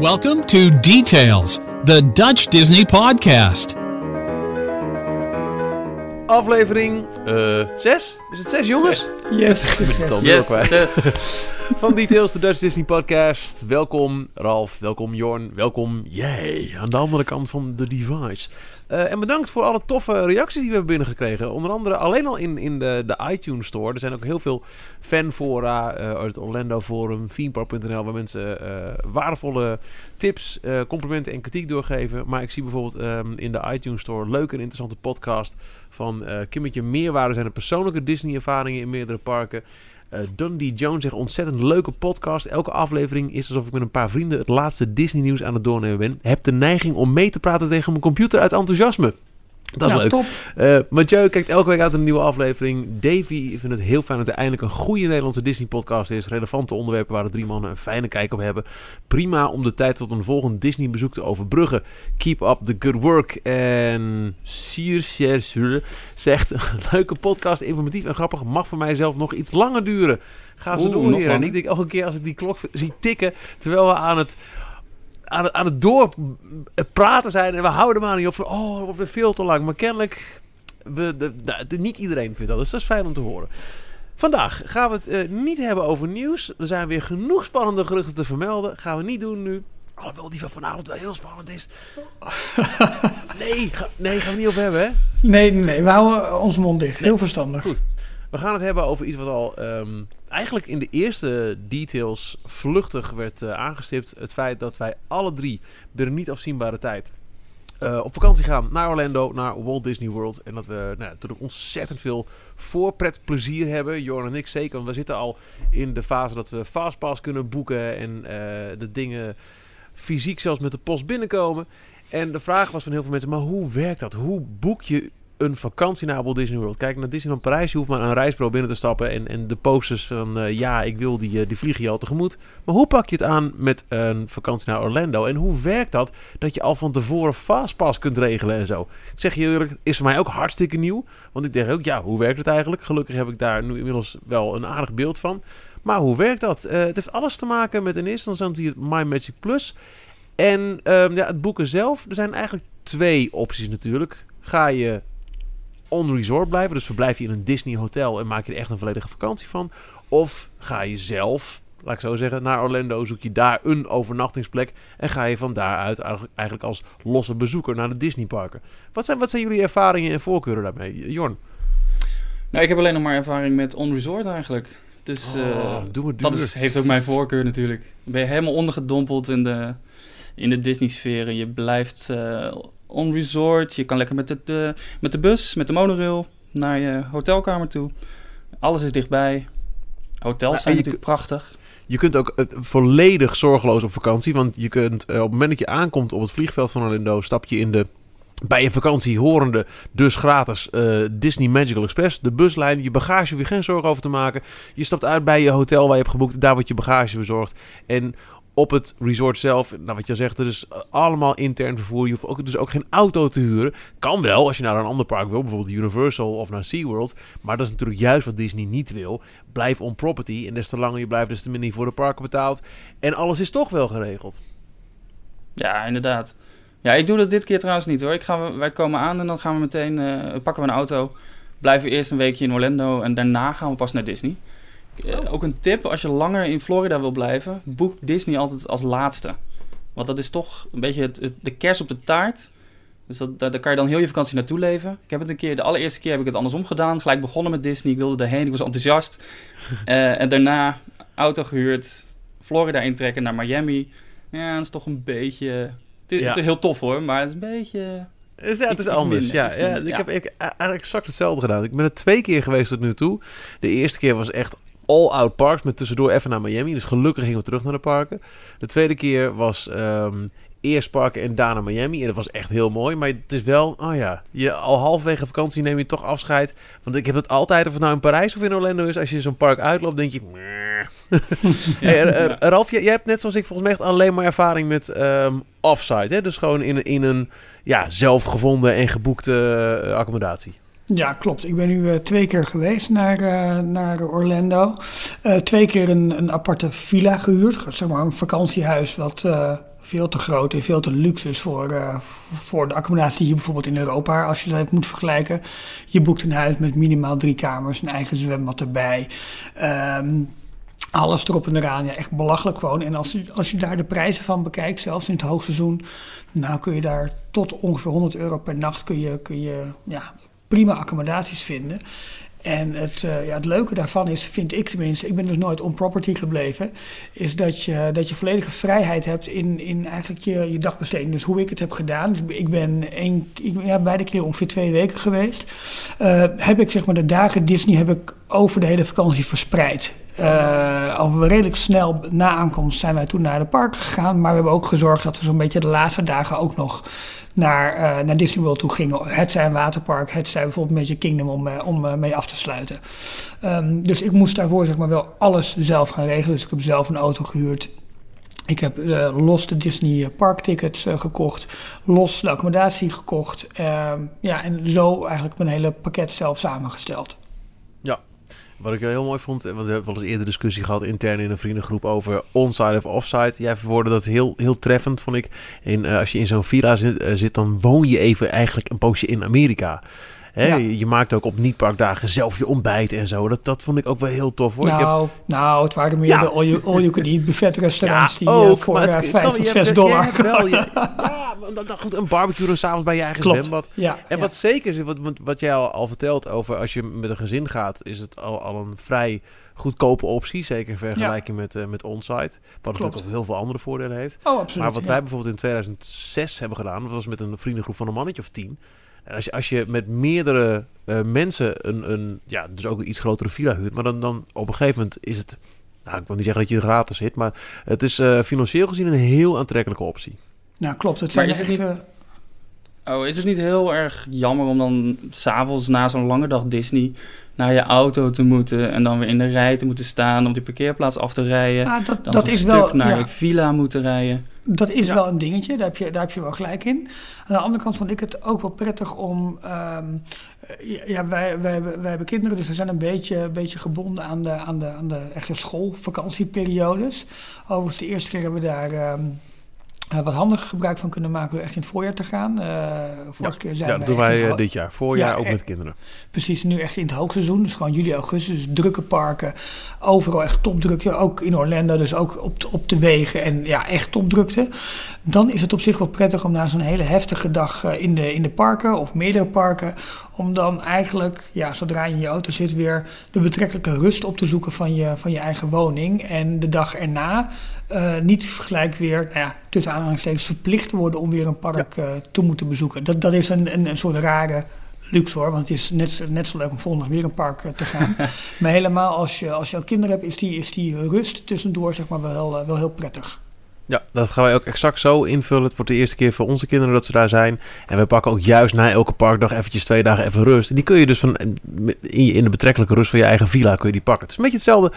Welcome to Details, the Dutch Disney podcast. Aflevering 6? Is het 6 jongens? Yes, het al yes. kwijt. Van Details, de Dutch Disney podcast. Welkom Ralf, welkom Jorn, welkom jij aan de andere kant van de device. Eh, en bedankt voor alle toffe reacties die we hebben binnengekregen. Onder andere alleen al in, in de, de iTunes Store. Er zijn ook heel veel fanfora eh, uit het Orlando Forum, themepark.nl, waar mensen eh, waardevolle tips, complimenten en kritiek doorgeven. Maar ik zie bijvoorbeeld ehm, in de iTunes Store leuke en interessante podcast van Kimmetje Meerwaarde zijn de persoonlijke Disney-ervaringen in meerdere parken. Eh, Dundee Jones zegt ontzettend leuke podcast. Elke aflevering is alsof ik met een paar vrienden het laatste Disney nieuws aan het doornemen ben. Heb de neiging om mee te praten tegen mijn computer uit enthousiasme. Dat is Ja, leuk. top. Eh, Mathieu kijkt elke week uit een nieuwe aflevering. Davy vindt het heel fijn dat er eindelijk een goede Nederlandse Disney-podcast is. Relevante onderwerpen waar de drie mannen een fijne kijk op hebben. Prima om de tijd tot een volgend Disney-bezoek te overbruggen. Keep up the good work. En Sir zegt: leuke podcast, informatief en grappig. Mag voor mij zelf nog iets langer duren. Ga ze Oeh, doen nog hier. En ik denk elke keer als ik die klok zie tikken, terwijl we aan het aan het, aan het door praten zijn en we houden maar niet op van oh, wordt weer veel te lang. Maar kennelijk, we, de, niet iedereen vindt dat, dus dat is fijn om te horen. Vandaag gaan we het eh, niet hebben over nieuws. Er zijn weer genoeg spannende geruchten te vermelden. Gaan we niet doen nu. Alhoewel die van vanavond wel heel spannend is. Nee, ga, nee, gaan we niet over hebben, hè? Nee, nee, nee, we houden onze mond dicht. Heel verstandig. Goed. We gaan het hebben over iets wat al ehm, eigenlijk in de eerste details vluchtig werd eh, aangestipt. Het feit dat wij alle drie binnen niet afzienbare tijd eh, op vakantie gaan naar Orlando, naar Walt Disney World. En dat we nou, natuurlijk ontzettend veel voorpretplezier hebben. Jorn en ik zeker, want we zitten al in de fase dat we Fastpass kunnen boeken en eh, de dingen fysiek zelfs met de post binnenkomen. En de vraag was van heel veel mensen, maar hoe werkt dat? Hoe boek je een vakantie naar Walt Disney World? Kijk, naar Disneyland Parijs, je hoeft maar een reisbureau binnen te stappen en, en de posters van eh, ja, ik wil die, eh, die je al tegemoet. Maar hoe pak je het aan met een vakantie naar Orlando? En hoe werkt dat dat je al van tevoren Fastpass kunt regelen en zo? Ik zeg je eerlijk, is voor mij ook hartstikke nieuw. Want ik denk ook, ja, hoe werkt het eigenlijk? Gelukkig heb ik daar nu inmiddels wel een aardig beeld van. Maar hoe werkt dat? Eh, het heeft alles te maken met in eerste instantie het My Magic Plus. En ehm, ja, het boeken zelf. Er zijn eigenlijk twee opties natuurlijk. Ga je on resort blijven, dus verblijf je in een Disney hotel en maak je er echt een volledige vakantie van. Of ga je zelf, laat ik zo zeggen, naar Orlando, zoek je daar een overnachtingsplek en ga je van daaruit eigenlijk- als losse bezoeker naar de Disneyparken. Wat zijn, wat zijn jullie ervaringen en voorkeuren daarmee? Jorn? Nou, ik heb alleen nog maar ervaring met on-resort eigenlijk. Dus eh, Oh, doe maar duur. dat is, heeft ook mijn voorkeur natuurlijk. Dan ben je helemaal ondergedompeld in de, in de Disney-sfeer. en Je blijft eh on-resort. Je kan lekker met de, de, met de bus, met de monorail naar je hotelkamer toe. Alles is dichtbij. Hotels zijn natuurlijk prachtig. Je kunt ook eh, volledig zorgeloos op vakantie. Want je kunt eh, op het moment dat je aankomt op het vliegveld van Orlando, stap je in de bij je vakantie horende, dus gratis eh, Disney Magical Express, de buslijn. Je bagage hoef je geen zorgen over te maken. Je stapt uit bij je hotel waar je hebt geboekt. Daar wordt je bagage verzorgd. En op het resort zelf, nou wat je zegt, is allemaal intern vervoer. Je hoeft ook, dus ook geen auto te huren. Kan wel als je naar een ander park wil, bijvoorbeeld Universal of naar SeaWorld. Maar dat is natuurlijk juist wat Disney niet wil. Blijf on property. En des te langer je blijft, des te minder je voor de parken betaalt. En alles is toch wel geregeld. Ja, inderdaad. Ja, ik doe dat dit keer trouwens niet hoor. Ik ga, wij komen aan en dan gaan we meteen, eh, pakken we een auto. Blijven eerst een weekje in Orlando en daarna gaan we pas naar Disney. Eh, ook een tip, als je langer in Florida wil blijven, boek Disney altijd als laatste. Want dat is toch een beetje het, het- de kers op de taart. Dus dat, daar, daar kan je dan heel je vakantie naartoe leven. Ik heb het een keer, de allereerste keer heb ik het andersom gedaan. Gelijk begonnen met Disney, ik wilde erheen, ik was enthousiast. Eh, en daarna auto gehuurd, Florida intrekken naar Miami. Ja, dat is toch een beetje... Het is, Ja. het is heel tof hoor, maar het is een beetje... Dus ja, het Iets- is anders. minder, ja, ja, ik heb ik, eigenlijk exact hetzelfde gedaan. Ik ben er twee keer geweest tot nu toe. De eerste keer was echt all-out parks, met tussendoor even naar Miami. Dus gelukkig gingen we terug naar de parken. De tweede keer was ehm, eerst parken en daarna Miami. En dat was echt heel mooi. Maar het is wel, oh ja, je, al halverwege vakantie neem je toch afscheid. Want ik heb het altijd, of het nou in Parijs of in Orlando is, als je zo'n park uitloopt, denk je... Eh, eh, Ralf, jij, jij hebt net zoals ik volgens mij echt alleen maar ervaring met ehm offsite. Hè? Dus gewoon in, in een ja, zelfgevonden en geboekte eh, accommodatie. Ja, klopt. Ik ben nu eh, twee keer geweest naar, eh, naar Orlando. Eh, twee keer een, een aparte villa gehuurd. Zeg maar een vakantiehuis wat veel te groot en veel te luxe is voor, voor de accommodatie hier bijvoorbeeld in Europa. Als je dat moet vergelijken. Je boekt een huis met minimaal drie kamers, een eigen zwembad erbij. Ehm, alles erop en eraan. Ja, echt belachelijk gewoon. En als je, als je daar de prijzen van bekijkt, zelfs in het hoogseizoen, nou kun je daar tot ongeveer 100 euro per nacht kun je, kun je ja, prima accommodaties vinden. En het, eh, ja, het leuke daarvan is, vind ik tenminste, ik ben dus nooit on property gebleven, is dat je, dat je volledige vrijheid hebt in, in eigenlijk je, je dagbesteding. Dus hoe ik het heb gedaan, dus ik ben één, ik, ja, beide keer ongeveer twee weken geweest, eh, heb ik zeg maar de dagen Disney heb ik over de hele vakantie verspreid. Uh, al redelijk snel na aankomst zijn wij toen naar de parken gegaan. Maar we hebben ook gezorgd dat we zo'n beetje de laatste dagen ook nog naar, uh, naar Disney World toe gingen. Het zijn waterpark, het zijn bijvoorbeeld Magic Kingdom om, uh, om mee af te sluiten. Um, dus ik moest daarvoor zeg maar wel alles zelf gaan regelen. Dus ik heb zelf een auto gehuurd. Ik heb los de Disney parktickets gekocht, los de accommodatie gekocht. Uh, ja, en zo eigenlijk mijn hele pakket zelf samengesteld. Ja, wat ik heel mooi vond, want we hebben wel eens eerder discussie gehad intern in een vriendengroep over onside of offside. Jij verwoordde dat heel, heel treffend, vond ik. In, uh, als je in zo'n villa uh, zit, dan woon je even eigenlijk een poosje in Amerika. Hè, je, maakt ook op niet-parkdagen zelf je ontbijt en zo. Dat, dat vond ik ook wel heel tof hoor. Nou, heb... nou het waren meer de all-you-can-eat buffetrestaurants ja, die ook, uh, voor uh, 5 tot 6 dollar. Ja, dan, dan goed, een barbecue en s'avonds bij je eigen Klopt. zwembad. Ja, en wat zeker is, wat, wat jij al, al vertelt over als je met een gezin gaat, is het al, al een vrij goedkope optie. Zeker in vergelijking ja. met, uh, met onsite. Wat natuurlijk ook heel veel andere voordelen heeft. Oh, absoluut. Maar wat wij bijvoorbeeld in 2006 hebben gedaan, dat was met een vriendengroep van een mannetje of tien. En als je, als je met meerdere uh, mensen een, een, ja, dus ook een iets grotere villa huurt, maar dan, dan op een gegeven moment is het, nou, ik wil niet zeggen dat je er gratis zit, maar het is uh, financieel gezien een heel aantrekkelijke optie. Nou, klopt. Het maar is het, niet, uh... oh, is het niet heel erg jammer om dan s'avonds na zo'n lange dag Disney naar je auto te moeten en dan weer in de rij te moeten staan om die parkeerplaats af te rijden. Ja, dat, dan dat een is stuk wel, naar ja. je villa moeten rijden. Dat is ja. wel een dingetje, daar heb, je, daar heb je wel gelijk in. Aan de andere kant vond ik het ook wel prettig om. Um, ja, wij, wij, wij hebben kinderen, dus we zijn een beetje, een beetje gebonden aan de, aan de, aan de echte schoolvakantieperiodes. Overigens, de eerste keer hebben we daar. Um, uh, wat handig gebruik van kunnen maken door echt in het voorjaar te gaan. Uh, vorige ja, keer zijn ja, wij doen wij uh, dit jaar. Voorjaar ja, ook met kinderen. Precies, nu echt in het hoogseizoen. Dus gewoon juli, augustus. Dus drukke parken. Overal echt topdrukte. Ook in Orlando, dus ook op, op de wegen. En ja, echt topdrukte. Dan is het op zich wel prettig om na zo'n hele heftige dag eh, in de, in de parken of meerdere parken. Om dan eigenlijk, ja, zodra je in je auto zit, weer de betrekkelijke rust op te zoeken van je, van je eigen woning. En de dag erna uh, niet gelijk weer, nou ja, tussen aanhalingstekens verplicht te worden om weer een park ja. uh, te moeten bezoeken. Dat, dat is een, een, een soort rare luxe hoor, want het is net, net zo leuk om volgende weer een park uh, te gaan. maar helemaal als je, als je al kinderen hebt, is die, is die rust tussendoor zeg maar wel, wel heel prettig. Ja, dat gaan wij ook exact zo invullen. Het wordt de eerste keer voor onze kinderen dat ze daar zijn. En we pakken ook juist na elke parkdag eventjes twee dagen even rust. En die kun je dus van in, in de betrekkelijke rust van je eigen villa kun je die pakken. Het is een beetje hetzelfde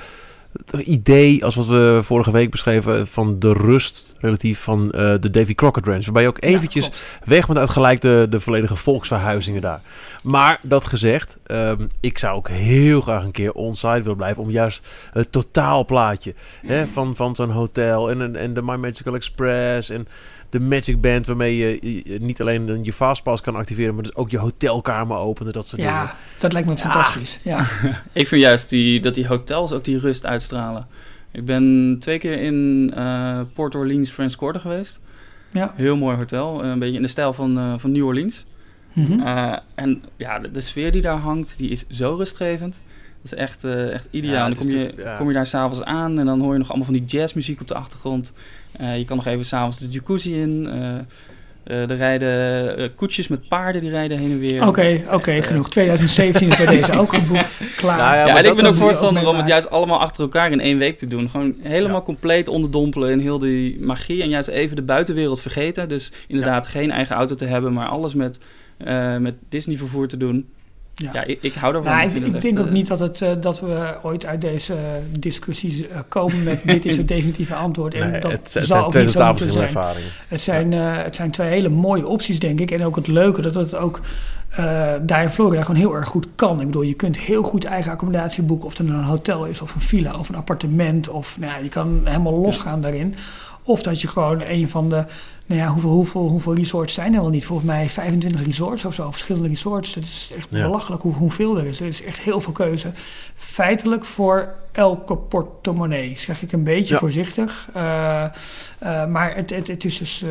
het idee als wat we vorige week beschreven van de rust relatief van uh, de Davy Crockett Ranch. Waarbij je ook eventjes ja, weg met uitgelijk de, de volledige volksverhuizingen daar. Maar dat gezegd, um, ik zou ook heel graag een keer onsite willen blijven om juist het totaalplaatje hè, van, van zo'n hotel en, en de My Magical Express en de Magic Band waarmee je niet alleen je Fastpass kan activeren, maar dus ook je hotelkamer openen, dat soort ja, dingen. Ja, dat lijkt me ja. fantastisch. Ja. ik vind juist die, dat die hotels ook die rust uitstralen. Ik ben twee keer in uh, Port Orleans French Quarter geweest. Ja. Heel mooi hotel, een beetje in de stijl van, uh, van New Orleans. Mm -hmm. uh, en ja, de, de, sfeer die daar hangt, die is zo rustgevend. Dat is echt, uh, echt ideaal. Ja, dan kom je, ja. kom je daar s'avonds aan en dan hoor je nog allemaal van die jazzmuziek op de achtergrond. Uh, je kan nog even s'avonds de jacuzzi in. Uh, er rijden koetsjes met paarden, die rijden heen en weer. Oké, okay, oké, okay, genoeg. 2017 is bij deze ook geboekt. Klaar. Nou ja, ja en ik ben ook voorstander om het juist allemaal achter elkaar in één week te doen. Gewoon helemaal compleet onderdompelen in heel die magie. En juist even de buitenwereld vergeten. Dus inderdaad geen eigen auto te hebben, maar alles met, met Disney vervoer te doen. Ja, ja ik, ik, hou ervan. Nou, ik, ik, ik denk echt, ook niet dat, het, uh, dat we ooit uit deze discussies uh, komen met dit is het definitieve antwoord. En nee, dat het, het zal ook niet zo moeten zijn. Ervaringen. Het zijn, ja. uh, het zijn twee hele mooie opties, denk ik. En ook het leuke dat het ook eh, daar in Florida gewoon heel erg goed kan. Ik bedoel, je kunt heel goed eigen accommodatie boeken, of het nou een hotel is, of een villa, of een appartement. Of nou ja, je kan helemaal losgaan daarin. Of dat je gewoon een van de, nou ja, hoeveel, hoeveel, hoeveel resorts zijn er wel niet? Volgens mij 25 resorts of zo, verschillende resorts. Dat is echt Ja. belachelijk hoe, hoeveel er is. Er is echt heel veel keuze. Feitelijk voor elke portemonnee, zeg ik een beetje Ja. voorzichtig. Eh, eh, maar het, het, het is dus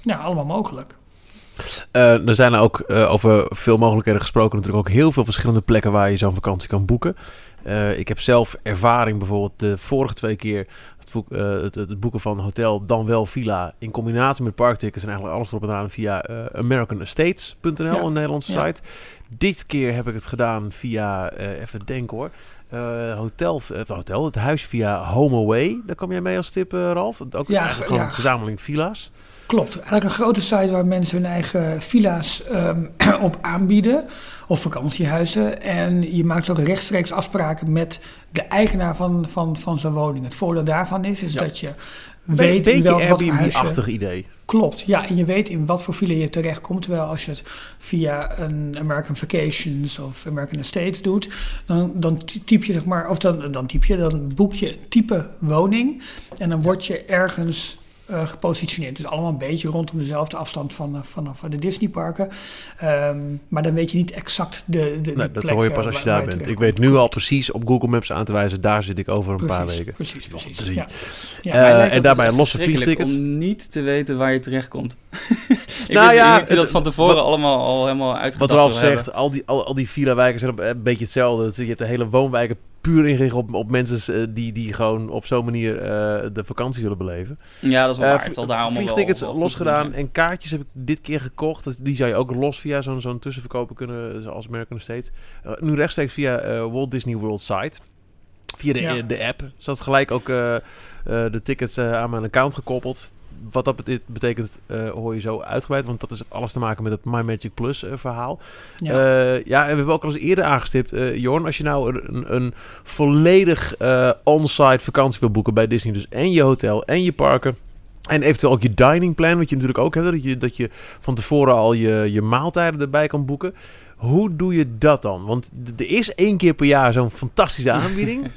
ja, allemaal mogelijk. Eh, er zijn ook eh, over veel mogelijkheden gesproken. Natuurlijk ook heel veel verschillende plekken waar je zo'n vakantie kan boeken. Eh, ik heb zelf ervaring bijvoorbeeld de vorige twee keer het, boek- het, het boeken van hotel dan wel villa in combinatie met parktickets en eigenlijk alles erop en eraan via americanestates.nl, Ja. een Nederlandse Ja. site. Dit keer heb ik het gedaan via, even denken hoor, hotel, het hotel, het huis via Home Away. Daar kom jij mee als tip, Ralf? Ook Ja, eigenlijk gewoon ja. een verzameling villa's. Klopt. Eigenlijk een grote site waar mensen hun eigen villa's ehm, op aanbieden. Of vakantiehuizen. En je maakt ook rechtstreeks afspraken met de eigenaar van, van, van zo'n woning. Het voordeel daarvan is, is Ja. dat je weet beetje wel, wat. Airbnb-achtig idee. Klopt, ja. En je weet in wat voor villa je terechtkomt. Terwijl als je het via een American Vacations of American Estates doet, dan, dan typ je zeg maar, of dan, dan typ je, dan boek je type woning. En dan word je ergens eh, gepositioneerd. Dus allemaal een beetje rondom dezelfde afstand van, eh, vanaf de Disneyparken. Ehm, maar dan weet je niet exact de, de, de Nee, dat plek, hoor je eh, pas als je daar bent. Ik weet nu al precies op Google Maps aan te wijzen, daar zit ik over een paar weken. Precies, precies. drie. Ja. Ja, en daarbij losse vliegtickets. Om niet te weten waar je terechtkomt. ik Nou wist ja, niet dat je het- dat van tevoren wat- allemaal al helemaal uitgedacht Wat Ralf zegt, al die, al, al die villa-wijken zijn op- een beetje hetzelfde. Je hebt de hele woonwijken puur ingericht op, op mensen eh, die, die gewoon op zo'n manier eh, de vakantie willen beleven. Ja, dat is wel Eh, waar. Het zal daar allemaal wel... Vliegtickets wel losgedaan en kaartjes heb ik dit keer gekocht. Die zou je ook los via zo'n zo'n tussenverkoper kunnen, zoals American Estates. Eh, nu rechtstreeks via eh, Walt Disney World site. Via de, Ja. de app. Zat gelijk ook eh, eh, de tickets aan mijn account gekoppeld. Wat dat bete- betekent, eh, hoor je zo uitgebreid. Want dat is alles te maken met het My Magic Plus eh, verhaal. Ja. Ja. ja, en we hebben ook al eens eerder aangestipt. eh Jorn, als je nou een, een volledig eh on-site vakantie wil boeken bij Disney. Dus en je hotel en je parken. En eventueel ook je dining plan, wat je natuurlijk ook hebt. Dat je, dat je van tevoren al je, je maaltijden erbij kan boeken. Hoe doe je dat dan? Want er is één keer per jaar zo'n fantastische aanbieding.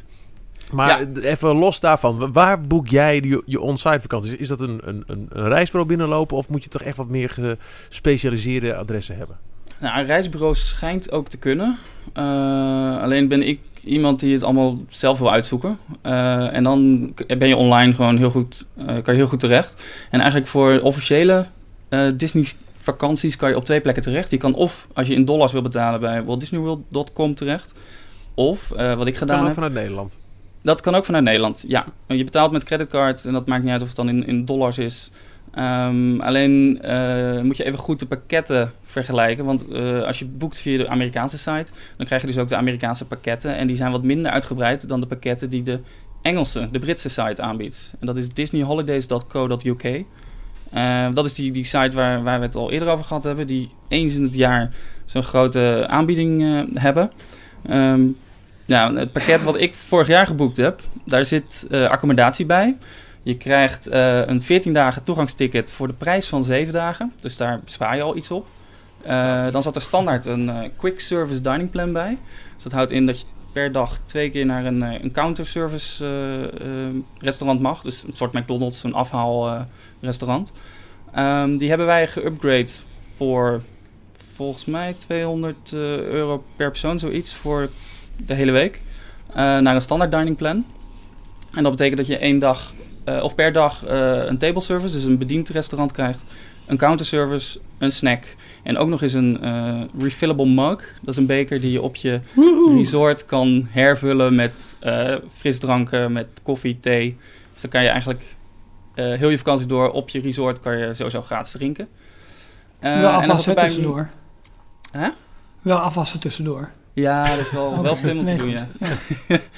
Maar Ja. even los daarvan, wa- waar boek jij je, je on-site vakanties? Is dat een, een, een, reisbureau binnenlopen of moet je toch echt wat meer gespecialiseerde adressen hebben? Nou, een reisbureau schijnt ook te kunnen. Eh, alleen ben ik iemand die het allemaal zelf wil uitzoeken. Eh, en dan ben je online gewoon heel goed, eh, kan je heel goed terecht. En eigenlijk voor officiële Disney vakanties kan je op twee plekken terecht. Je kan of als je in dollars wil betalen bij waltdisneyworld.com terecht. Of wat ik gedaan heb. vanuit Nederland. Dat kan ook vanuit Nederland, ja. Je betaalt met creditcard en dat maakt niet uit of het dan in, in dollars is. Ehm, alleen eh, moet je even goed de pakketten vergelijken. Want eh, als je boekt via de Amerikaanse site, dan krijg je dus ook de Amerikaanse pakketten. En die zijn wat minder uitgebreid dan de pakketten die de Engelse, de Britse site aanbiedt. En dat is disneyholidays.co.uk. Eh, dat is die, die site waar, waar we het al eerder over gehad hebben. Die eens in het jaar zo'n grote aanbieding eh, hebben. Ehm, ja, het pakket wat ik vorig jaar geboekt heb, daar zit eh, accommodatie bij. Je krijgt eh, een 14 dagen toegangsticket voor de prijs van 7 dagen. Dus daar spaar je al iets op. Eh, dan zat er standaard een quick service dining plan bij. Dus dat houdt in dat je per dag twee keer naar een, een counter service restaurant mag. Dus een soort McDonald's, een afhaal eh, restaurant. Ehm, die hebben wij geüpgrade voor volgens mij 200 eh, euro per persoon, zoiets, voor de hele week. eh, naar een standaard dining plan. En dat betekent dat je één dag, eh, of per dag, eh, een table service, dus een bediend restaurant krijgt. Een counter service, een snack. En ook nog eens een refillable mug. Dat is een beker die je op je resort kan hervullen met frisdranken, met koffie, thee. Dus dan kan je eigenlijk heel je vakantie door op je resort kan je sowieso gratis drinken. Wel en als afwassen het bij tussendoor. Hè? Wel afwassen tussendoor. Ja, dat is wel, wel slim om nee, te doen, goed. ja.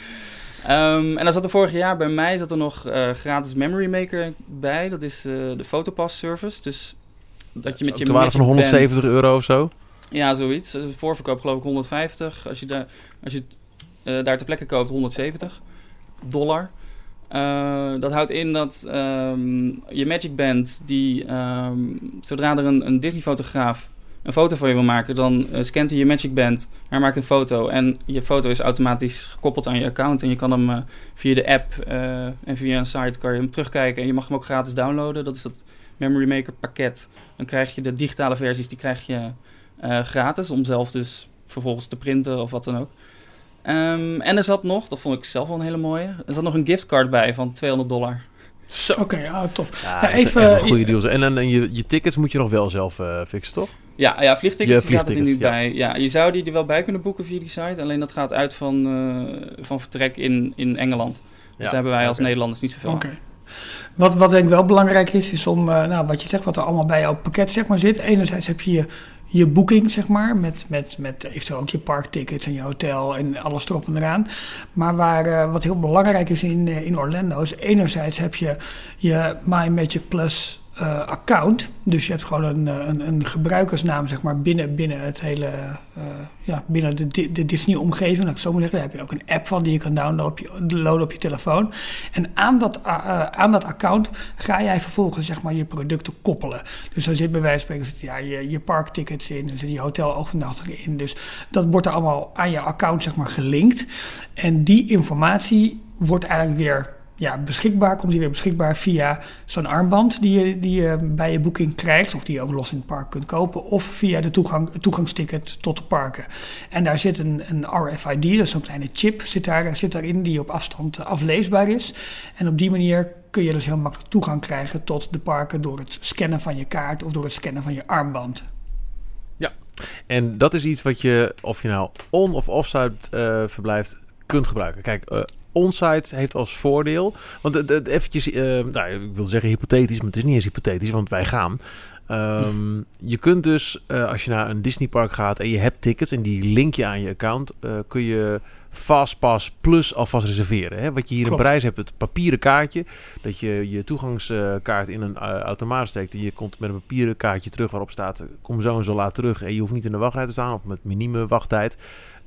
Ehm, en dan zat er vorig jaar bij mij zat er nog eh, gratis Memory Maker bij. Dat is eh, de Photopass service. Dus dat je met je de waarde van Magic 170 Band- euro of zo. Ja, zoiets. De voorverkoop geloof ik 150. Als je, daar als je eh, daar ter plekke koopt 170 dollar. Eh, dat houdt in dat ehm, je Magic Band, die, ehm, zodra er een, een Disney-fotograaf een foto van je wil maken, dan uh, scant hij je Magic Band, hij maakt een foto en je foto is automatisch gekoppeld aan je account en je kan hem uh, via de app uh, en via een site kan je hem terugkijken en je mag hem ook gratis downloaden. Dat is dat Memory Maker pakket. Dan krijg je de digitale versies, die krijg je gratis om zelf dus vervolgens te printen of wat dan ook. Um, en er zat nog, dat vond ik zelf wel een hele mooie, er zat nog een giftcard bij van 200 dollar. Zo. Oké, okay, ah, tof. Ja, ja even goede deals. En dan en je, je tickets moet je nog wel zelf uh, fixen, toch? Ja, ja vliegtickets ja, zaten er niet ja. bij. Ja, je zou die er wel bij kunnen boeken via die site. Alleen dat gaat uit van, uh, van vertrek in, in Engeland. Dus ja, daar hebben wij als okay. Nederlanders niet zoveel Oké. Wat, wat denk ik wel belangrijk is, is om, uh, nou, wat je zegt, wat er allemaal bij jouw pakket zeg maar, zit. Enerzijds heb je je je boeking, zeg maar, met, met, met eventueel ook je parktickets en je hotel en alles erop en eraan. Maar waar, uh, wat heel belangrijk is in, in Orlando is enerzijds heb je je My Magic Plus uh, account. Dus je hebt gewoon een, eh, een, een, gebruikersnaam zeg maar, binnen, binnen het hele uh, ja, binnen de, de Disney-omgeving. Laat ik zo maar zeggen. Daar heb je ook een app van die je kan downloaden op je, telefoon. En aan dat, aan dat account ga jij vervolgens zeg maar, je producten koppelen. Dus dan zit bij wijze van spreken ja, je, je parktickets in, er zit je hotelovernachting in. Dus dat wordt er allemaal aan je account zeg maar, gelinkt. En die informatie wordt eigenlijk weer ja, beschikbaar, komt die weer beschikbaar via zo'n armband die je, die je bij je boeking krijgt, of die je ook los in het park kunt kopen, of via de toegang, toegangsticket tot de parken. En daar zit een, een RFID, is zo'n kleine chip, zit, daar, zit daarin die op afstand afleesbaar is. En op die manier kun je dus heel makkelijk toegang krijgen tot de parken door het scannen van je kaart of door het scannen van je armband. Ja, en dat is iets wat je, of je nou on- of offsite uh, verblijft, kunt gebruiken. Kijk, uh, onsite heeft als voordeel. Want het, eventjes, uh, nou, ik wil zeggen hypothetisch, maar het is niet eens hypothetisch, want wij gaan. Um, je kunt dus, uh, als je naar een Disneypark gaat en je hebt tickets en die link je aan je account, uh, kun je Fastpass Plus alvast reserveren. Hè? Wat je hier Klopt. in Parijs hebt, het papieren kaartje. Dat je je toegangskaart in een automaat steekt. En je komt met een papieren kaartje terug waarop staat... kom zo en zo laat terug. En je hoeft niet in de wachtrij te staan of met minime wachttijd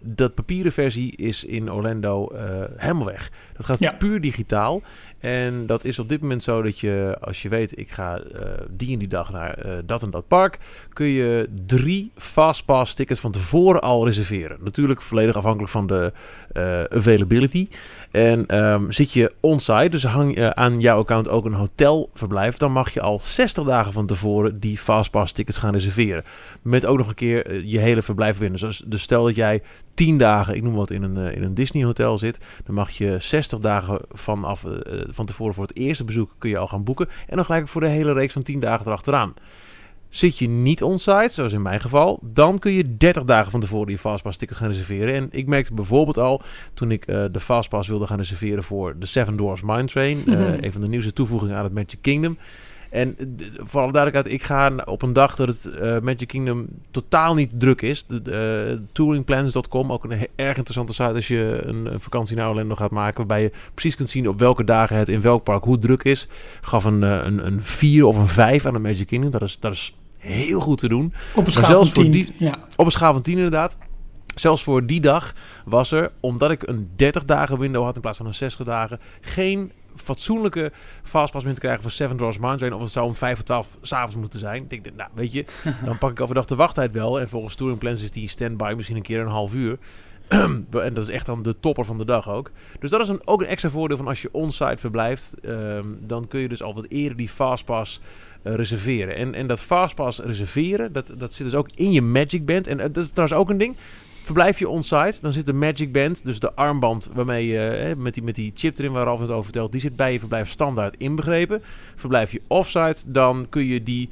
dat papieren versie is in Orlando uh, helemaal weg. Dat gaat ja. puur digitaal. En dat is op dit moment zo dat je, als je weet, ik ga uh, die en die dag naar uh, dat en dat park, kun je drie fastpass tickets van tevoren al reserveren. Natuurlijk volledig afhankelijk van de uh, availability. En um, zit je onsite, dus hang aan jouw account ook een hotelverblijf, dan mag je al 60 dagen van tevoren die fastpass tickets gaan reserveren. Met ook nog een keer je hele verblijf winnen. Dus, dus stel dat jij 10 dagen, ik noem wat, in een, in een Disney hotel zit, dan mag je 60 dagen vanaf, van tevoren voor het eerste bezoek kun je al gaan boeken. En dan gelijk voor de hele reeks van 10 dagen erachteraan. Zit je niet onsite, zoals in mijn geval, dan kun je 30 dagen van tevoren je Fastpass ticket gaan reserveren. En ik merkte bijvoorbeeld al, toen ik uh, de Fastpass wilde gaan reserveren voor de Seven Dwarfs Mine Train, mm -hmm. uh, een van de nieuwste toevoegingen aan het Magic Kingdom. En voor alle duidelijkheid, ik ga op een dag dat het uh, Magic Kingdom totaal niet druk is. De, uh, touringplans.com, ook een erg interessante site als je een, een vakantie naar Orlando gaat maken. Waarbij je precies kunt zien op welke dagen het in welk park hoe druk is. Gaf een, een, een 4 of een 5 aan de Magic Kingdom. Dat is, dat is heel goed te doen. Op een schaal van 10. Die, ja. Op een schaal van 10 inderdaad. Zelfs voor die dag was er, omdat ik een 30 dagen window had in plaats van een 60 dagen, geen fatsoenlijke fastpass meer te krijgen voor Seven Dwarfs Mine Train. Of het zou om 5 of 12 s'avonds moeten zijn. Ik denk, nou weet je, dan pak ik overdag de wachttijd wel. En volgens Touring Plans is die standby misschien een keer een half uur. en dat is echt dan de topper van de dag ook. Dus dat is een, ook een extra voordeel van als je onsite verblijft. Um, dan kun je dus al wat eerder die fastpass uh, reserveren. En, en dat fastpass reserveren, dat, dat zit dus ook in je Magic Band. En uh, dat is trouwens ook een ding. Verblijf je onsite, dan zit de Magic Band, dus de armband waarmee je eh, met, die, met die chip erin waar Ralf het over vertelt, die zit bij je verblijf standaard inbegrepen. Verblijf je offsite, dan kun je die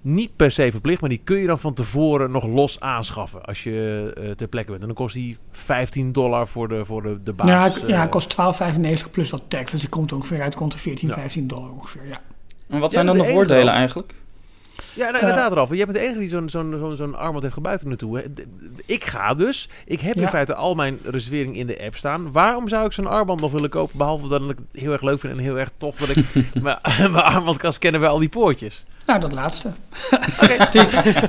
niet per se verplicht, maar die kun je dan van tevoren nog los aanschaffen als je uh, ter plekke bent. En dan kost die 15 dollar voor de, voor de, de basis. Ja, ja het kost 12,95 plus wat tax. Dus je komt ongeveer uit, komt er 14, ja. 15 dollar ongeveer, ja. En wat zijn ja, dan de, de voordelen eigenlijk? Ja, nou, inderdaad, uh, Ralf. Jij bent de enige die zo'n zo'n zo'n zo'n armband heeft gebuiten naartoe. Ik ga dus. Ik heb ja. in feite al mijn reservering in de app staan. Waarom zou ik zo'n armband nog willen kopen? Behalve dat ik het heel erg leuk vind en heel erg tof dat ik mijn armband kan scannen bij al die poortjes. Nou, dat laatste.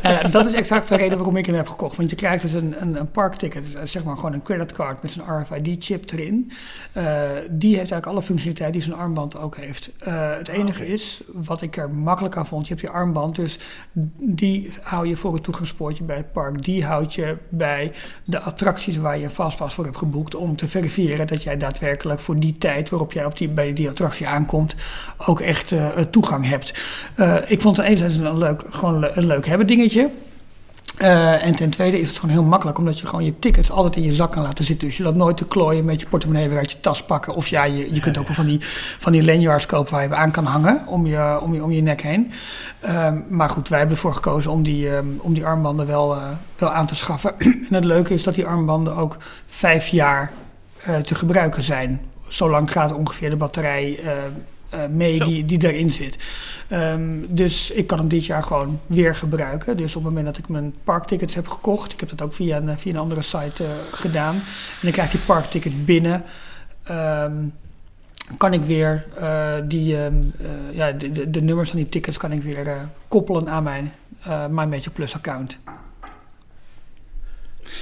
uh, dat is exact de reden waarom ik hem heb gekocht. Want je krijgt dus een, een, een parkticket, dus, zeg maar gewoon een creditcard met zijn RFID-chip erin. Uh, die heeft eigenlijk alle functionaliteit die zijn armband ook heeft. Uh, het enige is, wat ik er makkelijk aan vond, je hebt je armband, dus die hou je voor het toegangspoortje bij het park. Die houd je bij de attracties waar je een vastpas voor hebt geboekt om te verifiëren dat jij daadwerkelijk voor die tijd waarop jij op die, bij die attractie aankomt ook echt toegang hebt. ik vond het enerzijds een leuk, gewoon een leuk hebben dingetje. Uh, en ten tweede is het gewoon heel makkelijk, omdat je gewoon je tickets altijd in je zak kan laten zitten. Dus je dat nooit te klooien met je portemonnee weer uit je tas pakken. Of ja, je, je kunt ook van die, van die lanyards kopen waar je aan kan hangen om je, om je, om je nek heen. Uh, maar goed, wij hebben ervoor gekozen om die, um, om die armbanden wel, uh, wel aan te schaffen. en het leuke is dat die armbanden ook vijf jaar te gebruiken zijn. Zo lang gaat ongeveer de batterij mee die, die erin zit. Um, dus ik kan hem dit jaar gewoon weer gebruiken. Dus op het moment dat ik mijn parktickets heb gekocht, ik heb dat ook via een, via een andere site uh, gedaan, en ik krijg die parktickets binnen. Um, kan ik weer uh, die, um, uh, ja, de, de, de, nummers van die tickets kan ik weer koppelen aan mijn My Magic Plus account.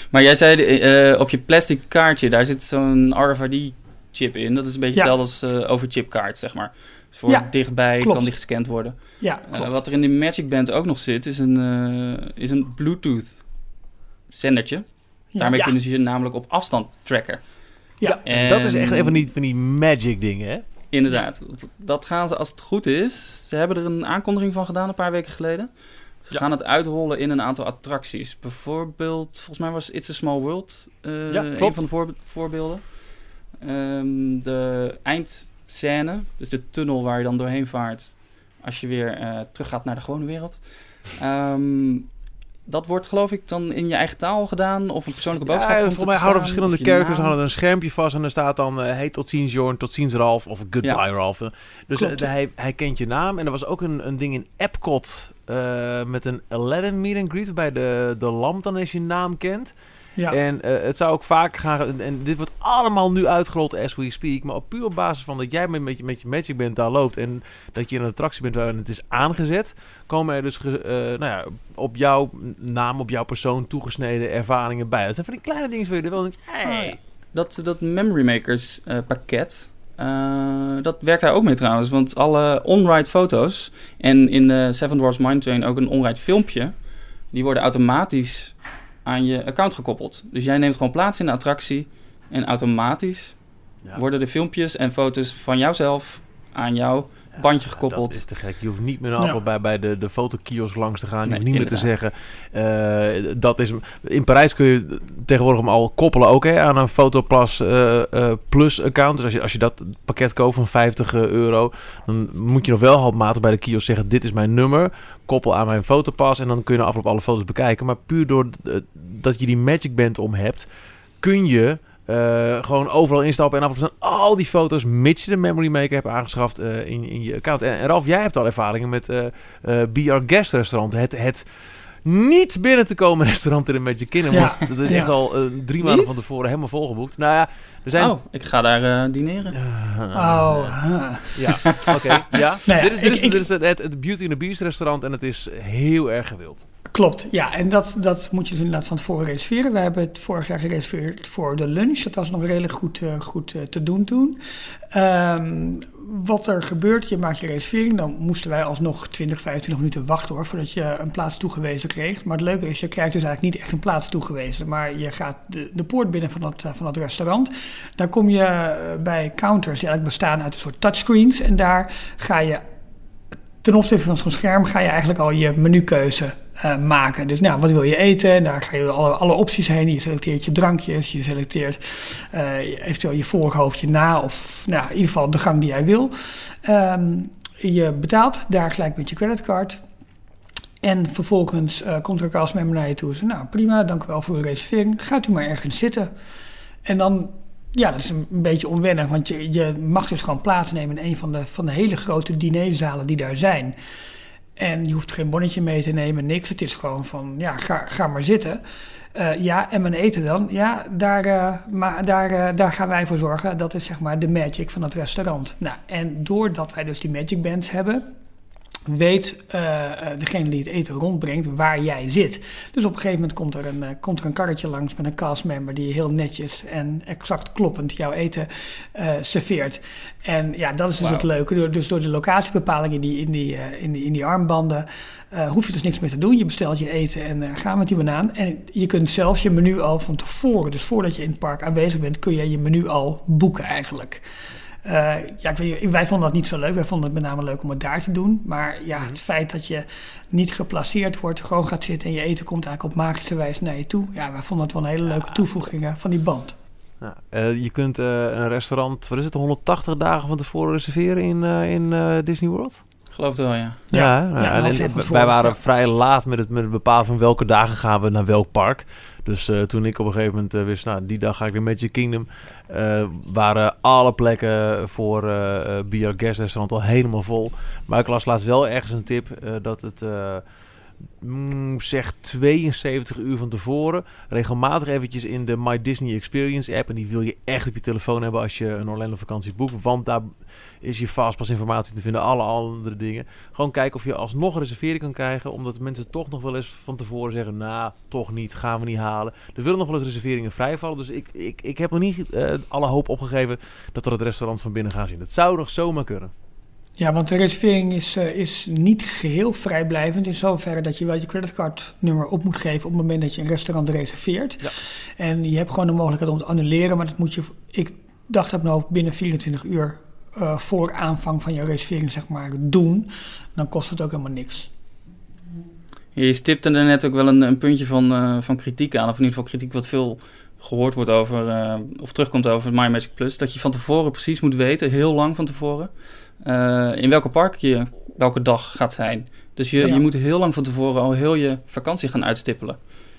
Maar jij zei op je plastic kaartje, daar zit zo'n RFID-chip in. Dat is een beetje ja. hetzelfde als over chipkaart, zeg maar. Dus voor ja, dichtbij klopt. kan die gescand worden. Ja, uh, wat er in de Magic Band ook nog zit, is een, uh, is een Bluetooth zendertje. Daarmee ja. kunnen ze je namelijk op afstand tracken. Ja, en dat is echt een van die, van die magic dingen, hè? Inderdaad. Dat gaan ze, als het goed is... Ze hebben er een aankondiging van gedaan een paar weken geleden. Ze gaan het uitrollen in een aantal attracties. Bijvoorbeeld, volgens mij was It's a Small World uh, ja, een van de voor, voorbeelden. Um, de eind scène. Dus de tunnel waar je dan doorheen vaart als je weer uh, terug gaat naar de gewone wereld. Um, dat wordt geloof ik dan in je eigen taal gedaan of een persoonlijke boodschap. Ja, volgens mij houden verschillende characters hadden een schermpje vast en er staat dan uh, hey tot ziens Jorn, tot ziens Ralf of goodbye ja. Ralf. Dus uh, hij, hij kent je naam en er was ook een, een ding in Epcot uh, met een Aladdin meet and greet waarbij de, de lamp dan eens je naam kent. Ja. En uh, het zou ook vaak gaan. En dit wordt allemaal nu uitgerold as we speak. Maar op puur op basis van dat jij met, met, je, met je Magic bent daar loopt. En dat je in een attractie bent waar het is aangezet. Komen er dus uh, nou ja, op jouw naam, op jouw persoon toegesneden ervaringen bij. Dat zijn van die kleine dingen waar je er wel denkt. Hey. Oh, dat, dat Memory Makers uh, pakket. dat werkt daar ook mee trouwens. Want alle on-ride foto's. En in de Seven Dwarfs Mine Train ook een on-ride filmpje. Die worden automatisch aan je account gekoppeld. Dus jij neemt gewoon plaats in de attractie en automatisch ja. worden de filmpjes en foto's van jouzelf aan jouw bandje gekoppeld. dat is te gek. Je hoeft niet meer ja. bij, bij de, de fotokiosk langs te gaan. Je nee, hoeft niet inderdaad. meer te zeggen... Uh, dat is, in Parijs kun je tegenwoordig hem al koppelen ook hè, aan een Fotoplus uh, uh, Plus account. Dus als je, als je dat pakket koopt van 50 euro... dan moet je nog wel handmatig bij de kiosk zeggen... dit is mijn nummer, koppel aan mijn fotopas... en dan kun je afloop alle foto's bekijken. Maar puur door dat je die Magic Band om hebt... kun je uh, gewoon overal instappen en af en toe al die foto's, mits je de Memory Maker hebt aangeschaft uh, in, in je account. En, en, Ralf, jij hebt al ervaringen met uh, BR Guest Restaurant. Het, het niet binnen te komen restaurant in een Magic Kingdom. Ja. Dat is echt al drie maanden van tevoren helemaal volgeboekt. Nou ja, er zijn... Oh, ik ga daar dineren. oh. Ja, oké. Okay. Ja. Nee, dit is, dit is, ik, dit is het, het Beauty and the Beast restaurant en het is heel erg gewild. Klopt, ja. En dat, dat moet je dus inderdaad van tevoren reserveren. We hebben het vorig jaar gereserveerd voor de lunch. Dat was nog redelijk goed, uh, goed uh, te doen toen. Um, wat er gebeurt, je maakt je reservering. Dan moesten wij alsnog 20, 25 minuten wachten hoor, voordat je een plaats toegewezen kreeg. Maar het leuke is, je krijgt dus eigenlijk niet echt een plaats toegewezen. Maar je gaat de, de poort binnen van dat, van dat restaurant. Daar kom je bij counters die eigenlijk bestaan uit een soort touchscreens. En daar ga je ten opzichte van zo'n scherm ga je eigenlijk al je menukeuze uh, maken. Dus nou, wat wil je eten? Daar ga je alle, alle opties heen. Je selecteert je drankjes, je selecteert uh, eventueel je voorhoofdje na of nou, in ieder geval de gang die jij wil. Um, je betaalt daar gelijk met je creditcard. En vervolgens uh, komt er ook als member naar je toe. nou prima, dank u wel voor uw reservering. Gaat u maar ergens zitten. En dan ja, dat is een, beetje onwennig, want je, je mag dus gewoon plaatsnemen in een van de, van de hele grote dinerzalen die daar zijn. En je hoeft geen bonnetje mee te nemen, niks. Het is gewoon van, ja, ga, maar zitten. Uh, ja, en mijn eten dan? Ja, daar, uh, maar daar, uh, daar gaan wij voor zorgen. Dat is zeg maar de magic van het restaurant. Nou, en doordat wij dus die magic bands hebben, weet uh, degene die het eten rondbrengt waar jij zit. Dus op een gegeven moment komt er een, uh, komt er een karretje langs met een castmember die heel netjes en exact kloppend jouw eten uh, serveert. En ja, dat is dus wow. het leuke. Dus door de locatiebepaling in die, in die, in die, in die armbanden hoef je dus niks meer te doen. Je bestelt je eten en ga met die banaan. En je kunt zelfs je menu al van tevoren, dus voordat je in het park aanwezig bent, kun je je menu al boeken eigenlijk. Uh, ja, ik weet, wij vonden dat niet zo leuk. Wij vonden het met name leuk om het daar te doen. Maar ja, het feit dat je niet geplaceerd wordt, gewoon gaat zitten en je eten komt eigenlijk op magische wijze naar je toe. Ja, wij vonden het wel een hele leuke toevoeging van die band. Ja, uh, je kunt uh, een restaurant, wat is het, 180 dagen van tevoren reserveren in, in Disney World? Geloof het wel, ja. Ja, ja, ja en, en, wij waren vrij laat met het, met het bepalen van welke dagen gaan we naar welk park. Dus uh, toen ik op een gegeven moment uh, wist, nou, die dag ga ik naar Magic Kingdom, uh, waren alle plekken voor uh, BR Guest Restaurant al helemaal vol. Maar ik las laatst wel ergens een tip dat het mm, zeg 72 uur van tevoren regelmatig eventjes in de My Disney Experience app. En die wil je echt op je telefoon hebben als je een Orlando vakantie boekt. Want daar is je fastpass informatie te vinden, alle andere dingen. Gewoon kijken of je alsnog een reservering kan krijgen. Omdat mensen toch nog wel eens van tevoren zeggen, nou, toch niet, gaan we niet halen. Er willen nog wel eens reserveringen vrijvallen. Dus ik, ik, ik heb nog niet uh, alle hoop opgegeven dat er het restaurant van binnen gaan zien. Dat zou nog zomaar kunnen. Ja, want de reservering is, uh, is niet geheel vrijblijvend. In zoverre dat je wel je creditcardnummer op moet geven op het moment dat je een restaurant reserveert. Ja. En je hebt gewoon de mogelijkheid om te annuleren. Maar dat moet je, ik dacht dat nou binnen 24 uur uh, voor aanvang van je reservering zeg maar doen. Dan kost het ook helemaal niks. Je stipte er net ook wel een, een puntje van, uh, van kritiek aan. Of in ieder geval kritiek wat veel gehoord wordt over, of terugkomt over My Magic Plus. Dat je van tevoren precies moet weten, heel lang van tevoren, uh, in welke park je welke dag gaat zijn. Dus je, ja. je moet heel lang van tevoren al heel je vakantie gaan uitstippelen.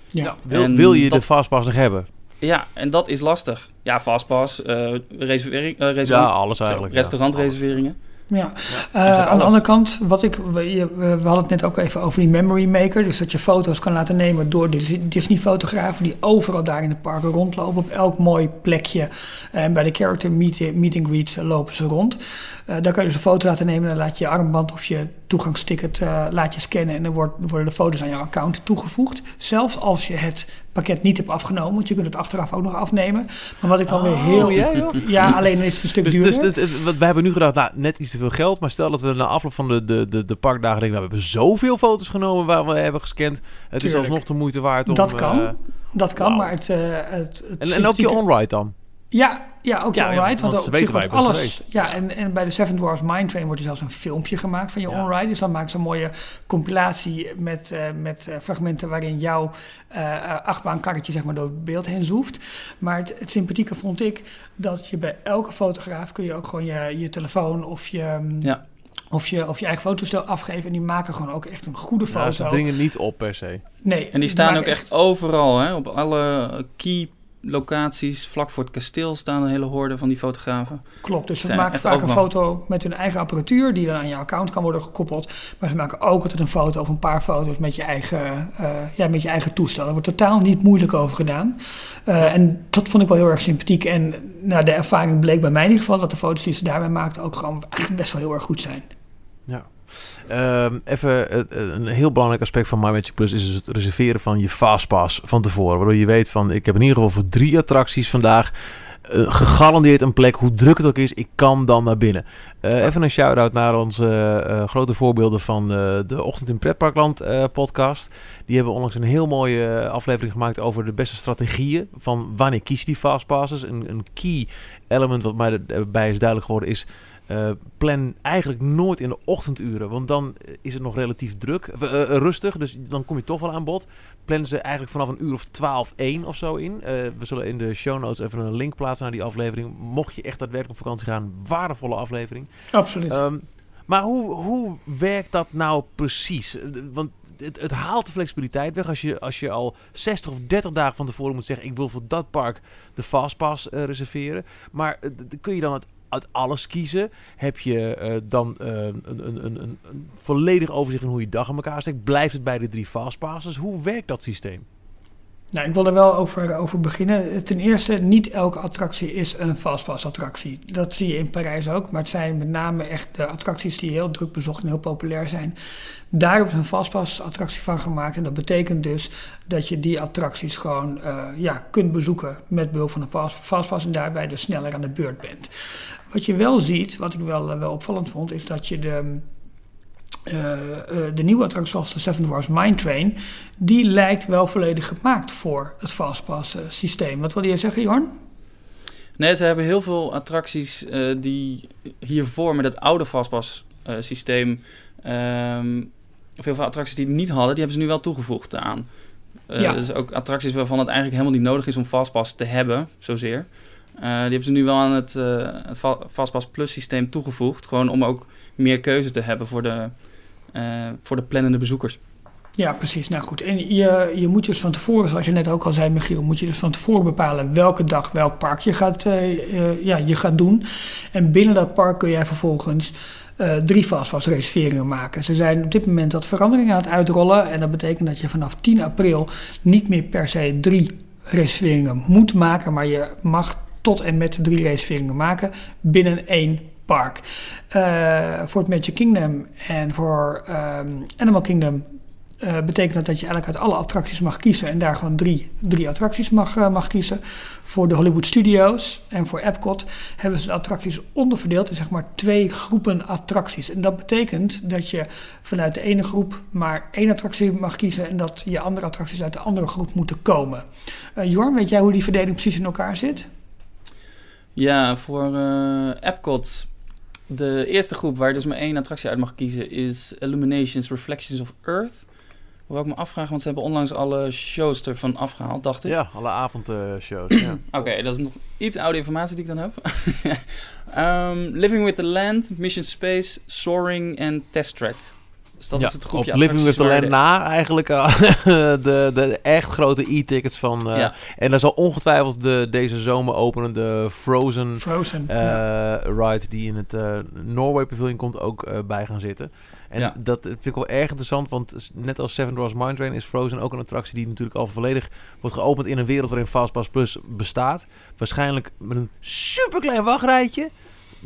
Ja. ja. Wil, wil je dat, de fastpass nog hebben? Ja, en dat is lastig. Ja, fastpass, uh, reservering, uh, reservering, ja, alles eigenlijk. Restaurantreserveringen. Ja, uh, aan de andere kant, wat ik, we, we, hadden het net ook even over die memory maker. Dus dat je foto's kan laten nemen door Disney-fotografen die overal daar in de parken rondlopen. Op elk mooi plekje. En bij de character meet, meet and greets lopen ze rond. Uh, daar kan je dus een foto laten nemen. Dan laat je je armband of je toegangsticket uh, laat je scannen. En dan wordt, worden de foto's aan jouw account toegevoegd. Zelfs als je het pakket niet hebt afgenomen. Want je kunt het achteraf ook nog afnemen. Maar wat ik dan oh, weer heel... Ja, ja, alleen is het een stuk dus, duurder. Dus, dus, we hebben nu gedacht, nou, net iets te veel geld. Maar stel dat we na afloop van de, de, de, de parkdagen denken... Nou, we hebben zoveel foto's genomen waar we hebben gescand. Het Tuurlijk. is alsnog de moeite waard om... Dat kan, uh, dat kan, wow. maar het... Uh, het, het en, en ook je on-ride dan? Ja, ja, ook je ja, on-ride. Ja, want, want op zich wordt alles. Ja, en, en bij de Seven Dwarfs Mine Train wordt er zelfs een filmpje gemaakt van je ja. on-ride. Dus dan maken ze een mooie compilatie met, uh, met uh, fragmenten waarin jouw uh, achtbaankarretje zeg maar, door het beeld heen zoeft. Maar het, het, sympathieke vond ik dat je bij elke fotograaf kun je ook gewoon je, je telefoon of je. Ja. Of je, of je eigen fotostel afgeven. En die maken gewoon ook echt een goede foto. Ja, ze dringen niet op per se. Nee. En die staan ook echt, echt overal. Hè? Op alle key locaties, vlak voor het kasteel, staan een hele horde van die fotografen. Klopt, dus ze maken vaak overal. een foto met hun eigen apparatuur, die dan aan je account kan worden gekoppeld. Maar ze maken ook altijd een foto of een paar foto's met je eigen, uh, ja, met je eigen toestel. Daar wordt totaal niet moeilijk over gedaan. Uh, en dat vond ik wel heel erg sympathiek. En nou, de ervaring bleek bij mij in ieder geval dat de foto's die ze daarbij maakten ook gewoon echt best wel heel erg goed zijn. Um, even uh, een heel belangrijk aspect van My Magic Plus is dus het reserveren van je fastpass van tevoren. Waardoor je weet van ik heb in ieder geval voor drie attracties vandaag uh, gegarandeerd een plek, hoe druk het ook is, ik kan dan naar binnen. Uh, even een shout-out naar onze uh, grote voorbeelden van de Ochtend in Pretparkland podcast. Die hebben onlangs een heel mooie aflevering gemaakt over de beste strategieën van wanneer kies je die fastpasses. Een, een key element wat mij erbij is duidelijk geworden is uh, plan eigenlijk nooit in de ochtenduren, want dan is het nog relatief druk, uh, uh, rustig, dus dan kom je toch wel aan bod. Plan ze eigenlijk vanaf een uur of 12, 1 of zo in. we zullen in de show notes even een link plaatsen naar die aflevering. Mocht je echt daadwerkelijk op vakantie gaan, waardevolle aflevering. Absoluut. Um, maar hoe, hoe werkt dat nou precies? Want het, het, haalt de flexibiliteit weg als je, als je al 60 of 30 dagen van tevoren moet zeggen: Ik wil voor dat park de Fastpass reserveren. Maar kun je dan het uit alles kiezen. Heb je uh, dan uh, een, een, een, een, volledig overzicht van hoe je dag in elkaar steekt. Blijft het bij de drie fastpasses? Hoe werkt dat systeem? Nou, ik wil er wel over, over beginnen. Ten eerste, niet elke attractie is een fastpass-attractie. Dat zie je in Parijs ook, maar het zijn met name echt de attracties die heel druk bezocht en heel populair zijn. Daar hebben ze een fastpass-attractie van gemaakt. En dat betekent dus dat je die attracties gewoon uh, ja, kunt bezoeken met behulp van een fastpass en daarbij dus sneller aan de beurt bent. Wat je wel ziet, wat ik wel, wel opvallend vond, is dat je de uh, de nieuwe attractie zoals de Seven Wars Mine Train, die lijkt wel volledig gemaakt voor het Fastpass systeem. Wat wil je zeggen, Jorn? Nee, ze hebben heel veel attracties die hiervoor met het oude Fastpass systeem, um, of heel veel attracties die het niet hadden, die hebben ze nu wel toegevoegd aan. Ja. Dus ook attracties waarvan het eigenlijk helemaal niet nodig is om Fastpass te hebben, zozeer. die hebben ze nu wel aan het, het Fastpass Plus systeem toegevoegd. Gewoon om ook meer keuze te hebben voor de, voor de plannende bezoekers. Ja, precies. Nou goed. En je, je moet dus van tevoren, zoals je net ook al zei, Michiel, moet je dus van tevoren bepalen welke dag welk park je gaat, uh, ja, je gaat doen. En binnen dat park kun jij vervolgens uh, drie reserveringen maken. Ze zijn op dit moment wat veranderingen aan het uitrollen. En dat betekent dat je vanaf 10 april niet meer per se drie reserveringen moet maken, maar je mag tot en met drie reserveringen maken binnen één park. Uh, voor het Magic Kingdom en voor um, Animal Kingdom uh, betekent dat dat je eigenlijk uit alle attracties mag kiezen en daar gewoon drie, drie attracties mag, uh, mag kiezen. Voor de Hollywood Studios en voor Epcot hebben ze de attracties onderverdeeld in zeg maar twee groepen attracties. En dat betekent dat je vanuit de ene groep maar één attractie mag kiezen en dat je andere attracties uit de andere groep moeten komen. Uh, Jorn, weet jij hoe die verdeling precies in elkaar zit? Ja, voor Epcot de eerste groep waar je dus maar één attractie uit mag kiezen is Illuminations Reflections of Earth. Wil ik me afvragen, want ze hebben onlangs alle shows ervan afgehaald, dacht ik. Ja, alle avondshows. ja. Oké, dat is nog iets oude informatie die ik dan heb. um, Living with the Land, Mission Space, Soaring en Test Track. Dus dat is het groepje op Living with the Land na eigenlijk uh, de, de echt grote e-tickets van... Uh, ja. En daar zal ongetwijfeld de deze zomer openende Frozen, Frozen uh, ja. ride... die in het Norway Pavilion komt ook bij gaan zitten. En ja. dat vind ik wel erg interessant, want net als Seven Dwarfs Mine Train is Frozen ook een attractie die natuurlijk al volledig wordt geopend in een wereld waarin Fastpass Plus bestaat. Waarschijnlijk met een superklein wachtrijtje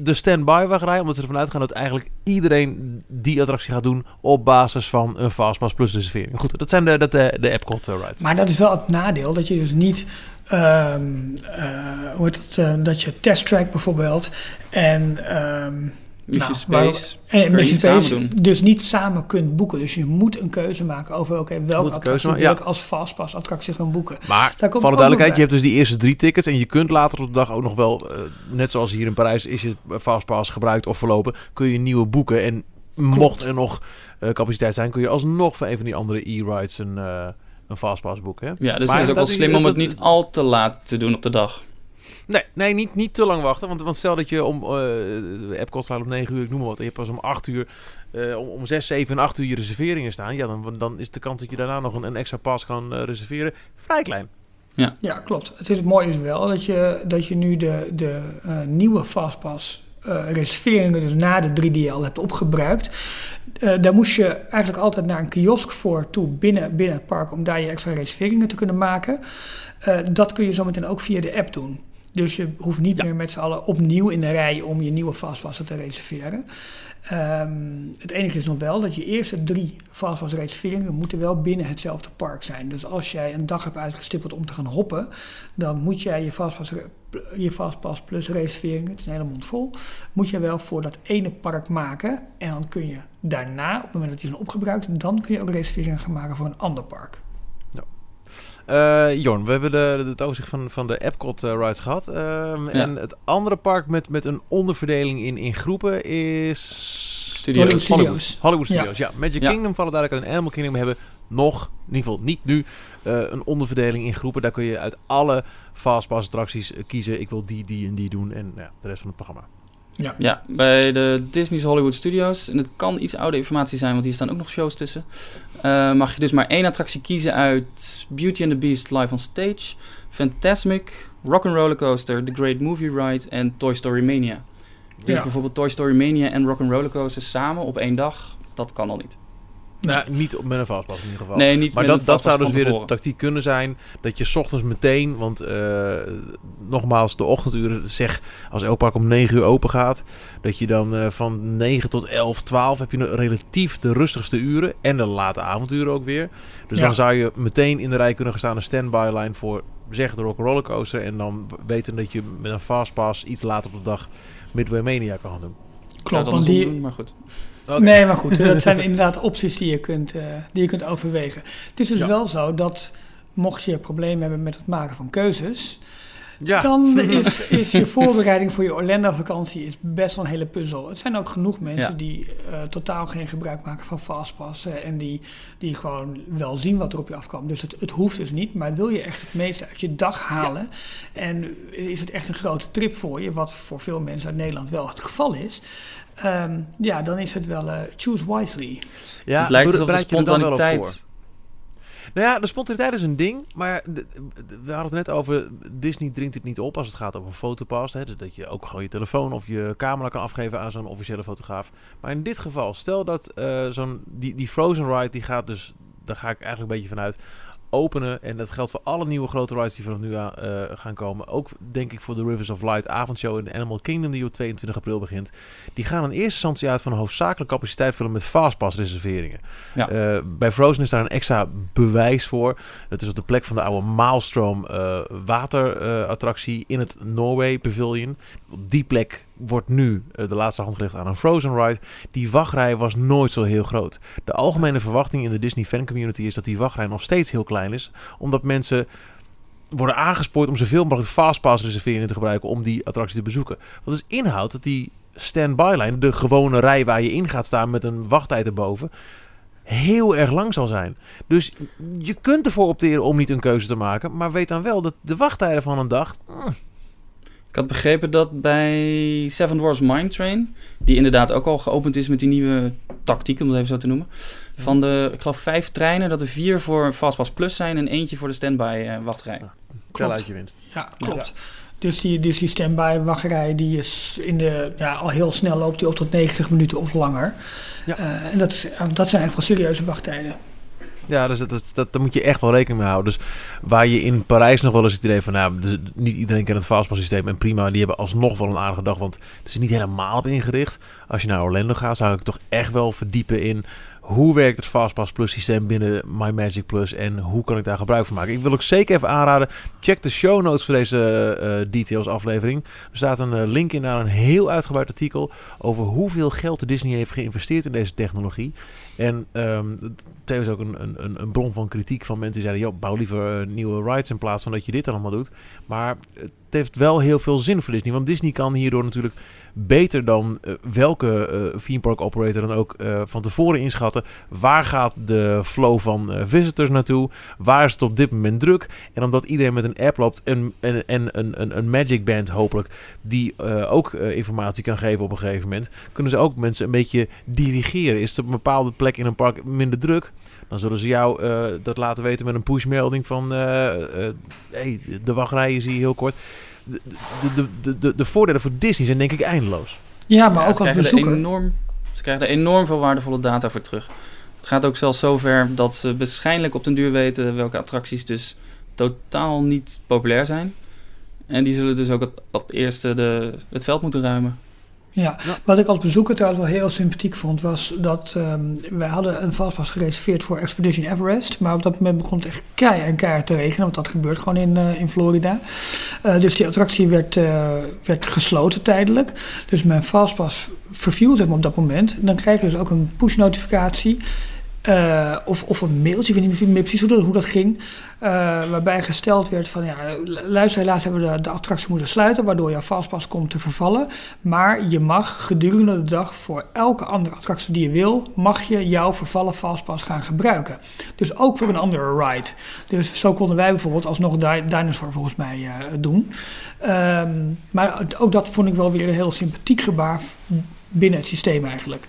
de stand-by wachtrij. Omdat ze ervan uitgaan dat eigenlijk iedereen die attractie gaat doen op basis van een Fastpass plus reservering. Goed, dat zijn de, de, de Epcot uh, rides. Maar dat is wel het nadeel dat je dus niet... Um, uh, hoe heet het, uh, dat je test track bijvoorbeeld en... Um, Mission nou, Space. En Mission Space dus niet samen kunt boeken. Dus je moet een keuze maken over oké, okay, welke attractie wil ja. ik als fastpass attractie gaan boeken. Maar voor de duidelijkheid, je hebt dus die eerste drie tickets en je kunt later op de dag ook nog wel, uh, net zoals hier in Parijs is je fastpass gebruikt of verlopen, kun je nieuwe boeken en Klopt. mocht er nog uh, capaciteit zijn, kun je alsnog van een van die andere e-rides een, uh, een fastpass boeken. Hè? Ja, dus maar het is ook wel slim om het niet al te laat te doen op de dag. Nee, nee niet, niet te lang wachten. Want, want stel dat je om... Uh, de app kost om 9 uur, ik noem maar wat. En je hebt pas om 8 uur... Uh, om, om 6, 7 en 8 uur je reserveringen staan. Ja, dan, dan is de kans dat je daarna nog een, een extra pas kan uh, reserveren vrij klein. Ja. ja, klopt. Het is mooi is wel dat je, dat je nu de, de uh, nieuwe Fastpass uh, reserveringen, dus na de 3 die je al hebt opgebruikt. Uh, daar moest je eigenlijk altijd naar een kiosk voor toe binnen, binnen het park om daar je extra reserveringen te kunnen maken. Uh, dat kun je zometeen ook via de app doen. Dus je hoeft niet meer met z'n allen opnieuw in de rij om je nieuwe vastpassen te reserveren. Um, het enige is nog wel dat je eerste drie fastpassreserveringen moeten wel binnen hetzelfde park zijn. Dus als jij een dag hebt uitgestippeld om te gaan hoppen, dan moet jij je fastpass, je fastpass plus reserveringen, het is een hele mond vol, moet je wel voor dat ene park maken. En dan kun je daarna, op het moment dat die zijn opgebruikt, dan kun je ook reserveringen gaan maken voor een ander park. Uh, Jorn, we hebben de, het overzicht van, van de Epcot uh, rides gehad. Um, ja. En het andere park met, met een onderverdeling in, in groepen is... Studios. Hollywood Studios. Hollywood Studios, ja. ja. Magic ja. Kingdom vallen duidelijk en Animal Kingdom hebben nog, in ieder geval niet nu, uh, een onderverdeling in groepen. Daar kun je uit alle Fastpass attracties kiezen. Ik wil die, die en die doen en ja, de rest van het programma. Ja. ja, bij de Disney's Hollywood Studios, en het kan iets oude informatie zijn, want hier staan ook nog shows tussen, uh, mag je dus maar één attractie kiezen uit Beauty and the Beast Live on Stage, Fantasmic, Rock'n'Roller Coaster, The Great Movie Ride en Toy Story Mania. Dus ja. bijvoorbeeld Toy Story Mania en Rock'n'Roller Coaster samen op één dag, dat kan al niet. Nou, niet op met een vastpas in ieder geval. Nee, niet maar met dat, een dat zou dus weer de tevoren. tactiek kunnen zijn. Dat je 's ochtends meteen, want eh, nogmaals, de ochtenduren, zeg als elk park om 9 uur open gaat. Dat je dan eh, van 9 tot 11, 12 heb je een relatief de rustigste uren. En de late avonduren ook weer. Dus Ja. dan zou je meteen in de rij kunnen gaan staan, een standby line voor zeg de Rock Rollercoaster. En dan weten dat je met een fastpass iets later op de dag Midway Mania kan gaan doen. Klopt, want andersom die, doen, maar goed. Nee, maar goed, dat zijn inderdaad opties die je kunt, eh, die je kunt overwegen. Het is dus Ja. wel zo dat mocht je problemen hebben met het maken van keuzes, Ja. dan is, is je voorbereiding voor je Orlando-vakantie is best wel een hele puzzel. Het zijn ook genoeg mensen Ja. die eh, totaal geen gebruik maken van Fastpass eh, en die, die gewoon wel zien wat er op je afkomt. Dus het, het hoeft dus niet, maar wil je echt het meeste uit je dag halen en is het echt een grote trip voor je, wat voor veel mensen uit Nederland wel het geval is, ehm, ja, dan is het wel eh, choose wisely. Ja, het lijkt alsof de er spontaniteit... Nou ja, de spontaniteit is een ding, maar we hadden het net over, Disney dringt het niet op als het gaat over een fotopass. Hè, dus dat je ook gewoon je telefoon of je camera kan afgeven aan zo'n officiële fotograaf. Maar in dit geval, stel dat eh, zo'n, die, die Frozen Ride, die gaat dus, daar ga ik eigenlijk een beetje vanuit, openen. En dat geldt voor alle nieuwe grote rides die vanaf nu aan eh, gaan komen. Ook denk ik voor de Rivers of Light avondshow in de Animal Kingdom die op 22 april begint. Die gaan in eerste instantie uit van een hoofdzakelijke capaciteit vullen met fastpass reserveringen. Ja. Eh, bij Frozen is daar een extra bewijs voor. Dat is op de plek van de oude Maelstrom eh waterattractie in het Norway Pavilion. Op die plek wordt nu eh, de laatste hand gelegd aan een Frozen ride. Die wachtrij was nooit zo heel groot. De algemene verwachting in de Disney fan community is dat die wachtrij nog steeds heel klein is. Omdat mensen worden aangespoord om zoveel mogelijk fastpass reserveringen te gebruiken om die attractie te bezoeken. Wat is inhoudt dat die standby line, de gewone rij waar je in gaat staan met een wachttijd erboven, heel erg lang zal zijn. Dus je kunt ervoor opteren om niet een keuze te maken, maar weet dan wel dat de wachttijden van een dag. Ik had begrepen dat bij Seven Dwarfs Mine Train, die inderdaad ook al geopend is met die nieuwe tactiek, om het even zo te noemen, van de, ik geloof vijf treinen, dat er vier voor Fastpass Plus zijn en eentje voor de standby eh, wachtrij. Tel uit je winst. Ja, klopt. Dus die, dus die standby wachtrij die is in de, ja, al heel snel loopt die op tot 90 minuten of langer. Ja. Eh, en dat, is, dat zijn echt wel serieuze wachttijden. Ja, dus dat, dat, dat, daar moet je echt wel rekening mee houden. Dus waar je in Parijs nog wel eens het idee van, nou, dus niet iedereen kent het fastpass systeem en prima, die hebben alsnog wel een aardige dag, want het is niet helemaal op ingericht. Als je naar Orlando gaat, zou ik toch echt wel verdiepen in hoe werkt het Fastpass Plus systeem binnen My Magic Plus en hoe kan ik daar gebruik van maken. Ik wil ook zeker even aanraden, check de show notes voor deze eh, details aflevering. Er staat een eh, link in naar een heel uitgebreid artikel over hoeveel geld de Disney heeft geïnvesteerd in deze technologie. En ehm tevens ook een, een, een bron van kritiek van mensen die zeiden: joh, bouw liever eh, nieuwe rides in plaats van dat je dit allemaal doet. Maar het heeft wel heel veel zin voor Disney. Want Disney kan hierdoor natuurlijk beter dan eh, welke eh theme park operator dan ook eh, van tevoren inschatten. Waar gaat de flow van visitors naartoe? Waar is het op dit moment druk? En omdat iedereen met een app loopt en, en, en een, een, een Magic Band hopelijk, die ook informatie kan geven op een gegeven moment, kunnen ze ook mensen een beetje dirigeren. Is er een bepaalde plek in een park minder druk? Dan zullen ze jou dat laten weten met een pushmelding van hey, de wachtrijen zie je heel kort. De, de, de, de, de, de voordelen voor Disney zijn denk ik eindeloos. Ja, maar Ja, ook ze als krijgen er bezoeker. enorm, ze krijgen er enorm veel waardevolle data voor terug. Het gaat ook zelfs zover dat ze waarschijnlijk op den duur weten welke attracties dus totaal niet populair zijn. En die zullen dus ook het, het eerste de, het veld moeten ruimen. Ja, Ja. wat ik als bezoeker trouwens wel heel sympathiek vond, was dat ehm, wij hadden een vastpas gereserveerd voor Expedition Everest. Maar op dat moment begon het echt keihard en keihard te regenen, want dat gebeurt gewoon in, eh, in Florida. Eh, dus die attractie werd, eh, werd gesloten tijdelijk. Dus mijn vastpas verviel zeg maar, op dat moment. Dan krijg je dus ook een push notificatie. Eh, of, of een mailtje, ik weet niet meer precies hoe dat, hoe dat ging. eh, waarbij gesteld werd van ja, luister, helaas hebben we de, attractie moeten sluiten, waardoor jouw vastpas komt te vervallen. Maar je mag gedurende de dag voor elke andere attractie die je wil, mag je jouw vervallen fastpass gaan gebruiken. Dus ook voor een andere ride. Dus zo konden wij bijvoorbeeld alsnog Di- Dinosaur volgens mij eh, doen. Ehm, maar ook dat vond ik wel weer een heel sympathiek gebaar binnen het systeem eigenlijk.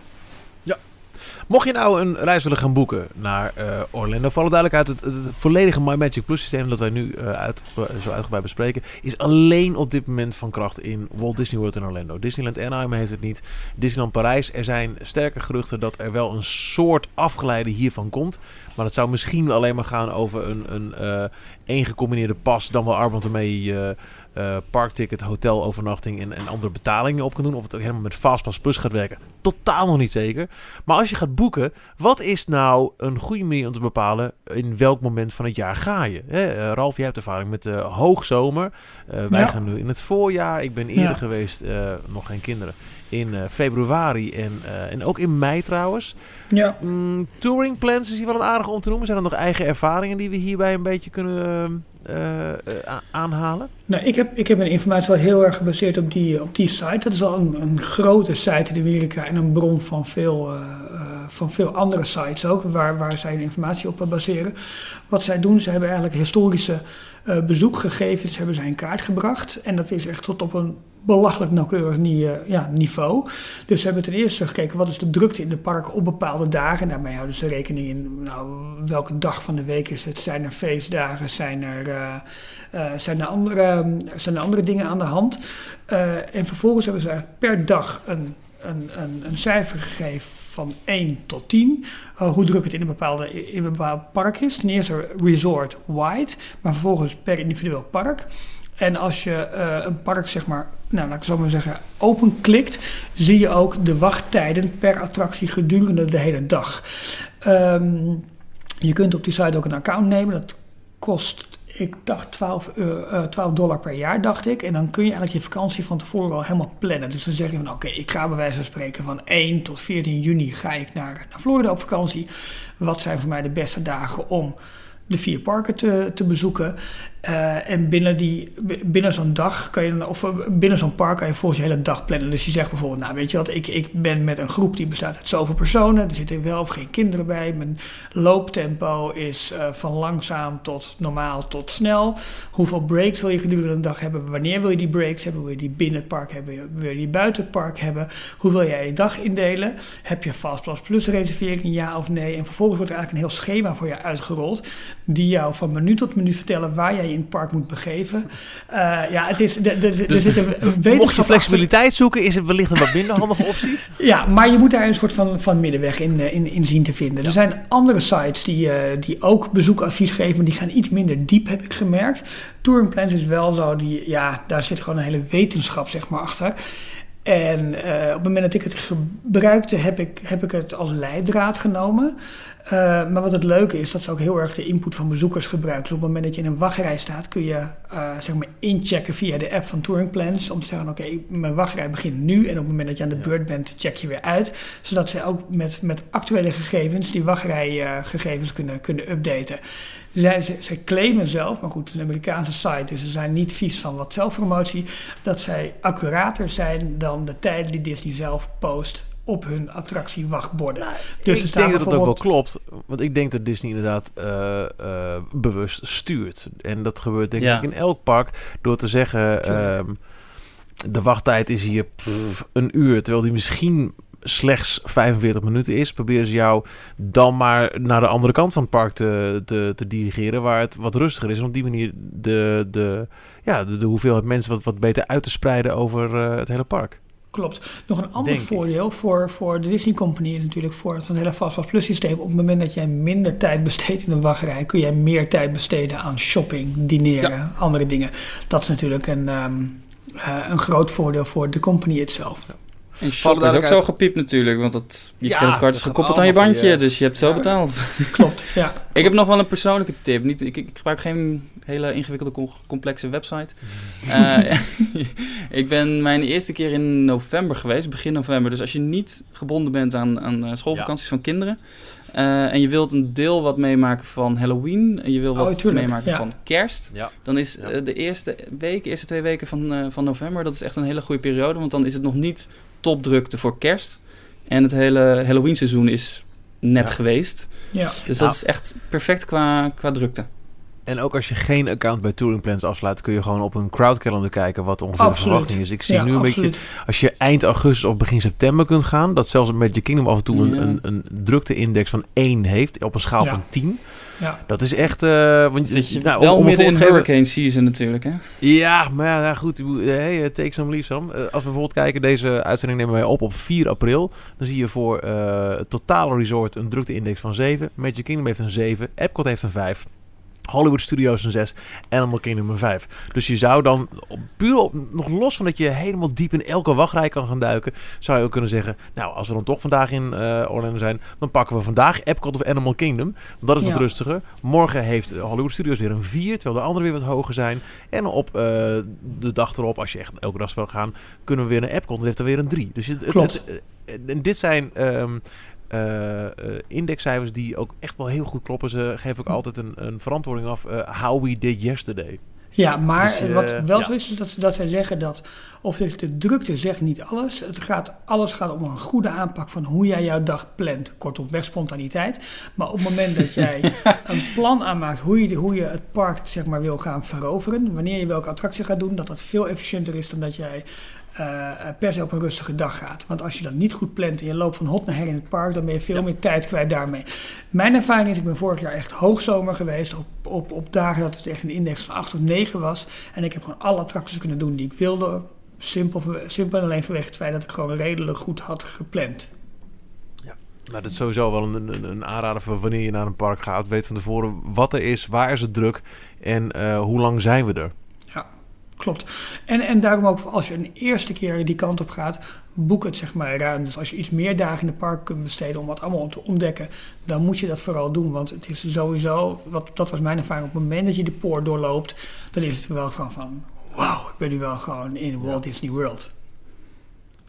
Mocht je nou een reis willen gaan boeken naar uh, Orlando, voor alle duidelijkheid, het, het, volledige My Magic Plus systeem dat wij nu uh, uit, zo uitgebreid bespreken, is alleen op dit moment van kracht in Walt Disney World in Orlando. Disneyland Anaheim heeft het niet. Disneyland Parijs, er zijn sterke geruchten dat er wel een soort afgeleide hiervan komt. Maar het zou misschien alleen maar gaan over een, een uh, één gecombineerde pas, dan wel Arband ermee uh, uh, parkticket, hotelovernachting en, en andere betalingen op kan doen. Of het ook helemaal met Fastpass Plus gaat werken. Totaal nog niet zeker. Maar als je gaat boeken, wat is nou een goede manier om te bepalen in welk moment van het jaar ga je? Hè, Ralf, jij hebt ervaring met uh, hoogzomer. wij ja. gaan nu in het voorjaar. Ik ben eerder ja. geweest, nog geen kinderen in uh, februari en, uh, en ook in mei trouwens. Ja. Mm, touring plans is hier wel een aardige om te noemen. Zijn er nog eigen ervaringen die we hierbij een beetje kunnen uh, aanhalen? Nou, ik heb, ik heb mijn informatie wel heel erg gebaseerd op die, op die site. Dat is al een, een grote site in Amerika en een bron van veel, van veel andere sites ook, waar, waar zij informatie op baseren. Wat zij doen, ze hebben eigenlijk historische bezoekgegevens hebben zij in kaart gebracht. En dat is echt tot op een belachelijk nauwkeurig ja, niveau. Dus ze hebben ten eerste gekeken wat is de drukte in de parken op bepaalde dagen. Daarmee houden ze rekening in nou, welke dag van de week is het. Zijn er feestdagen? Zijn er, uh, uh, zijn er, andere, zijn er andere dingen aan de hand? Uh, en vervolgens hebben ze per dag een een, een, een, cijfer gegeven van 1 tot 10. Uh, hoe druk het in een, bepaalde, in een bepaald park is. Ten eerste resort wide, maar vervolgens per individueel park. En als je uh, een park, zeg maar, nou, laat ik zo maar zeggen, openklikt, zie je ook de wachttijden per attractie gedurende de hele dag. Um, je kunt op die site ook een account nemen. Dat kost, ik dacht, 12, uh, 12 dollar per jaar, dacht ik. En dan kun je eigenlijk je vakantie van tevoren al helemaal plannen. Dus dan zeg je van, oké, ik ga bij wijze van spreken van 1 tot 14 juni ga ik naar, naar Florida op vakantie. Wat zijn voor mij de beste dagen om de vier parken te, te bezoeken. Uh, en binnen, die, binnen zo'n dag kan je, of binnen zo'n park kan je volgens je hele dag plannen. Dus je zegt bijvoorbeeld, nou weet je wat, ik, ik ben met een groep die bestaat uit zoveel personen. Er zitten wel of geen kinderen bij. Mijn looptempo is uh, van langzaam tot normaal tot snel. Hoeveel breaks wil je gedurende de dag hebben? Wanneer wil je die breaks hebben? Wil je die binnen het park hebben? Wil je die buiten het park hebben? Hoe wil jij je dag indelen? Heb je Fastpass Plus reservering, ja of nee? En vervolgens wordt er eigenlijk een heel schema voor je uitgerold. Die jou van minuut tot minuut vertellen waar jij in het park moet begeven. Uh, ja, het is, de, de, dus, er zit een wetenschap Mocht je flexibiliteit achter. zoeken, is het wellicht een wat minder handige optie. ja, maar je moet daar een soort van, van middenweg in, in, in zien te vinden. Ja. Er zijn andere sites die, uh, die ook bezoekadvies geven, maar die gaan iets minder diep, heb ik gemerkt. Touring Plans is wel zo, die, ja, daar zit gewoon een hele wetenschap zeg maar, achter. En uh, op het moment dat ik het gebruikte, heb ik, heb ik het als leidraad genomen. Uh, maar wat het leuke is, dat ze ook heel erg de input van bezoekers gebruiken. Dus op het moment dat je in een wachtrij staat, kun je uh, zeg maar inchecken via de app van Touring Plans. Om te zeggen, oké, okay, mijn wachtrij begint nu. En op het moment dat je aan de beurt bent, check je weer uit. Zodat ze ook met, met actuele gegevens die wachtrijgegevens kunnen, kunnen updaten. Zij, ze, ze claimen zelf, maar goed, het is een Amerikaanse site, dus ze zijn niet vies van wat zelfpromotie, dat zij accurater zijn dan de tijden die Disney zelf post op hun attractiewachtborden. Nou, dus ik denk dat het ook wel klopt. Want ik denk dat Disney inderdaad uh, uh, bewust stuurt. En dat gebeurt denk ja. ik in elk park. Door te zeggen, um, de wachttijd is hier pff, een uur. Terwijl die misschien slechts 45 minuten is, proberen ze jou dan maar naar de andere kant van het park te, te, te dirigeren, waar het wat rustiger is. En op die manier de, de, ja, de, de hoeveelheid mensen wat, wat beter uit te spreiden over uh, het hele park. Klopt. Nog een ander Denk voordeel voor, voor de Disney Company natuurlijk voor het hele Fastpass Plus systeem. Op het moment dat jij minder tijd besteedt in een wachtrij, kun jij meer tijd besteden aan shopping, dineren, ja. andere dingen. Dat is natuurlijk een, um, uh, een groot voordeel voor de company itself. Ja. En shop is ook zo gepiept natuurlijk, want dat, je ja, creditcard is gekoppeld aan je bandje, je, dus je hebt zo ja, betaald. Klopt, ja. ik heb nog wel een persoonlijke tip. Niet, ik, ik gebruik geen hele ingewikkelde, complexe website. uh, ik ben mijn eerste keer in november geweest, begin november. Dus als je niet gebonden bent aan, aan schoolvakanties ja. van kinderen... Uh, en je wilt een deel wat meemaken van Halloween. En je wil wat oh, meemaken ja. van kerst. Ja. Dan is uh, de eerste week, eerste twee weken van, uh, van november, dat is echt een hele goede periode. Want dan is het nog niet topdrukte voor kerst. En het hele Halloween seizoen is net ja. geweest. Ja. Dus dat nou. is echt perfect qua, qua drukte. En ook als je geen account bij Touring Plans afsluit, kun je gewoon op een crowdcalendar kijken wat ongeveer de verwachting is. Ik zie Ja, nu een absoluut. beetje, als je eind augustus of begin september kunt gaan, dat zelfs met je Kingdom af en toe een, een, een drukte-index van 1 heeft op een schaal Ja. van 10. Ja. Dat is echt... eh want, zit je nou, wel om, om midden in geven- hurricane season natuurlijk, hè? Ja, maar ja, goed. ik bedoel, Hey, eh, take some leave, Sam. Eh, als we bijvoorbeeld kijken, deze uitzending nemen wij op op 4 april. Dan zie je voor eh het totale resort een drukte-index van 7. Magic Kingdom heeft een 7. Epcot heeft een 5. Hollywood Studios een 6. Animal Kingdom een 5. Dus je zou dan, puur op, nog los van dat je helemaal diep in elke wachtrij kan gaan duiken, zou je ook kunnen zeggen, nou, als we dan toch vandaag in eh Orlando zijn, dan pakken we vandaag Epcot of Animal Kingdom. Dat is wat Ja. rustiger. Morgen heeft Hollywood Studios weer een 4, terwijl de andere weer wat hoger zijn. En op eh, de dag erop, als je echt elke dag wil gaan, kunnen we weer naar Epcot. Dan heeft er weer een 3. Dus het, het- Klopt. het- en dit zijn ehm, eh, eh, indexcijfers die ook echt wel heel goed kloppen. Ze geven ook altijd een, een verantwoording af. eh, how we did yesterday. Ja, maar Dus je- wat wel ja. zo is, is dat, dat zij zeggen dat, of de, drukte zegt niet alles. Het gaat, alles gaat om een goede aanpak van hoe jij jouw dag plant. Kortom, weg spontaniteit. Maar op het moment dat jij een plan aanmaakt hoe je, hoe je het park zeg maar, wil gaan veroveren, wanneer je welke attractie gaat doen, dat dat veel efficiënter is dan dat jij eh, per se op een rustige dag gaat. Want als je dat niet goed plant en je loopt van hot naar her in het park, dan ben je veel Ja. meer tijd kwijt daarmee. Mijn ervaring is, ik ben vorig jaar echt hoogzomer geweest. Op, op, op dagen dat het echt een index van 8 of 9 was. En ik heb gewoon alle attracties kunnen doen die ik wilde. Simpel, simpel en alleen vanwege het feit dat ik gewoon redelijk goed had gepland. Nou, dat is sowieso wel een, een, een aanrader voor wanneer je naar een park gaat. Weet van tevoren wat er is, waar is het druk en eh, hoe lang zijn we er. Klopt. En, en daarom ook als je een eerste keer die kant op gaat, boek het zeg maar ruim. Dus als je iets meer dagen in het park kunt besteden om wat allemaal te ontdekken, dan moet je dat vooral doen. Want het is sowieso, wat, dat was mijn ervaring, op het moment dat je de poort doorloopt, dan is het wel gewoon van, wauw, ik ben nu wel gewoon in Walt Disney World.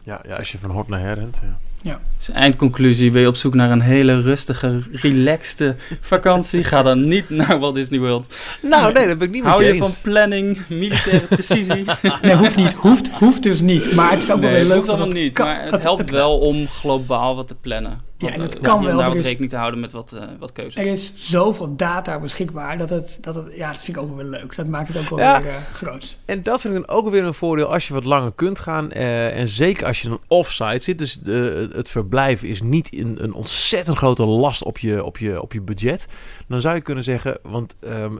Ja, ja, als je van hot naar her rent. Ja. Dus eindconclusie, ben je op zoek naar een hele rustige, relaxte vakantie? Ga dan niet naar Walt Disney World. Nou, nee, dat ben ik niet met Hou je eens. van planning, militaire precisie? Nee, hoeft niet. Hoeft, hoeft dus niet. Maar het is ook wel nee, weer het leuk. hoeft allemaal niet, maar het helpt wel om globaal wat te plannen. Want, en het eh, kan wel, daar er wat rekening te houden met wat, eh, wat keuzes. Er is zoveel data beschikbaar dat het, dat het, ja, dat vind ik ook wel weer leuk. Dat maakt het ook wel Ja. weer eh, groot. En dat vind ik dan ook weer een voordeel als je wat langer kunt gaan. eh, en zeker als je dan offsite zit. Dus de, het verblijf is niet in een ontzettend grote last op je, op je, op je budget. Dan zou je kunnen zeggen, want ehm,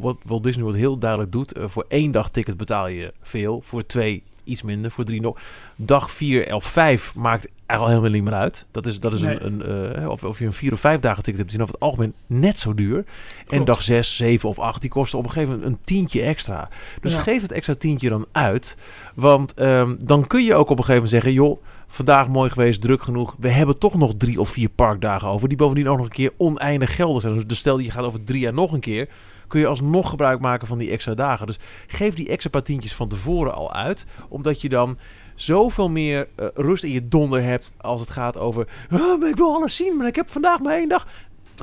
wat Walt Disney World heel duidelijk doet. voor één dag ticket betaal je veel. Voor twee iets minder. Voor drie nog. Dag vier of vijf maakt eigenlijk al helemaal niet meer uit. Dat is, dat is Nee. een, een eh, of, of je een vier of vijf dagen ticket hebt, is over het algemeen net zo duur. En dag 6, 7 of 8, die kosten op een gegeven moment een tientje extra. Dus Ja. geef het extra tientje dan uit. Want ehm, dan kun je ook op een gegeven moment zeggen... joh, vandaag mooi geweest, druk genoeg. We hebben toch nog drie of vier parkdagen over... die bovendien ook nog een keer oneindig geldig zijn. Dus stel je gaat over drie jaar nog een keer... kun je alsnog gebruik maken van die extra dagen. Dus geef die extra paar tientjes van tevoren al uit. Omdat je dan zoveel meer eh, rust in je donder hebt... als het gaat over... "Ah, ik wil alles zien, maar ik heb vandaag maar één dag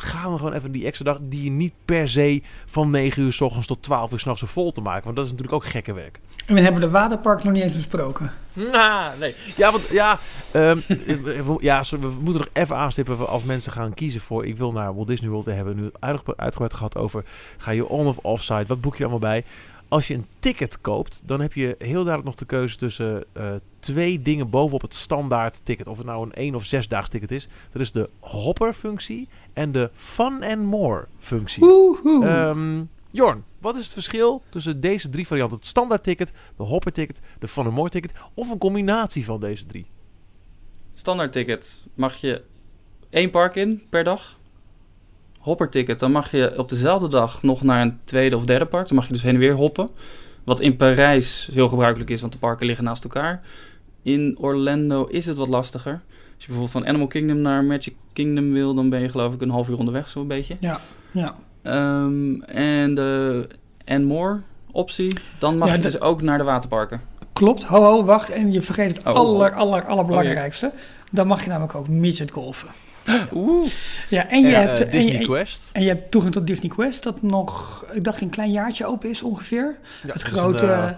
gaan we gewoon even die extra dag die je niet per se van 9 uur s ochtends tot 12 uur s'nachts vol te maken. Want dat is natuurlijk ook gekke werk. En we hebben de waterpark nog niet eens besproken. Nou, nee. Ja, want ja, ehm, we- ja sorry, we moeten nog even aanstippen als mensen gaan kiezen voor. Ik wil naar Walt Disney World. We hebben nu uitge- uitgebreid gehad over. Ga je on of offsite? Wat boek je allemaal bij? Als je een ticket koopt, dan heb je heel duidelijk nog de keuze tussen eh, twee dingen bovenop het standaard ticket. Of het nou een één of zesdaags ticket is. Dat is de hopper functie en de fun and more functie. Woehoe. Ehm, Jorn, wat is het verschil tussen deze drie varianten? Het standaard ticket, de hopper ticket, de Fun and More ticket of een combinatie van deze drie? Standaard ticket mag je één park in per dag. Hopper ticket, dan mag je op dezelfde dag nog naar een tweede of derde park. Dan mag je dus heen en weer hoppen. Wat in Parijs heel gebruikelijk is, want de parken liggen naast elkaar. In Orlando is het wat lastiger. Als je bijvoorbeeld van Animal Kingdom naar Magic Kingdom wil, dan ben je geloof ik een half uur onderweg, zo'n beetje. Ja, ja. Ehm, en de and more optie, dan mag Ja, je dus ook naar de waterparken. Klopt. Ho, ho, wacht. En je vergeet het Oh, aller, oh. aller, allerbelangrijkste. Dan mag je namelijk ook midget golfen. Oeh. Ja, en je, Ja, hebt, eh, en, je, Quest. en je hebt toegang tot Disney Quest, dat nog, ik dacht, een klein jaartje open is ongeveer. Ja, het is grote een, eh,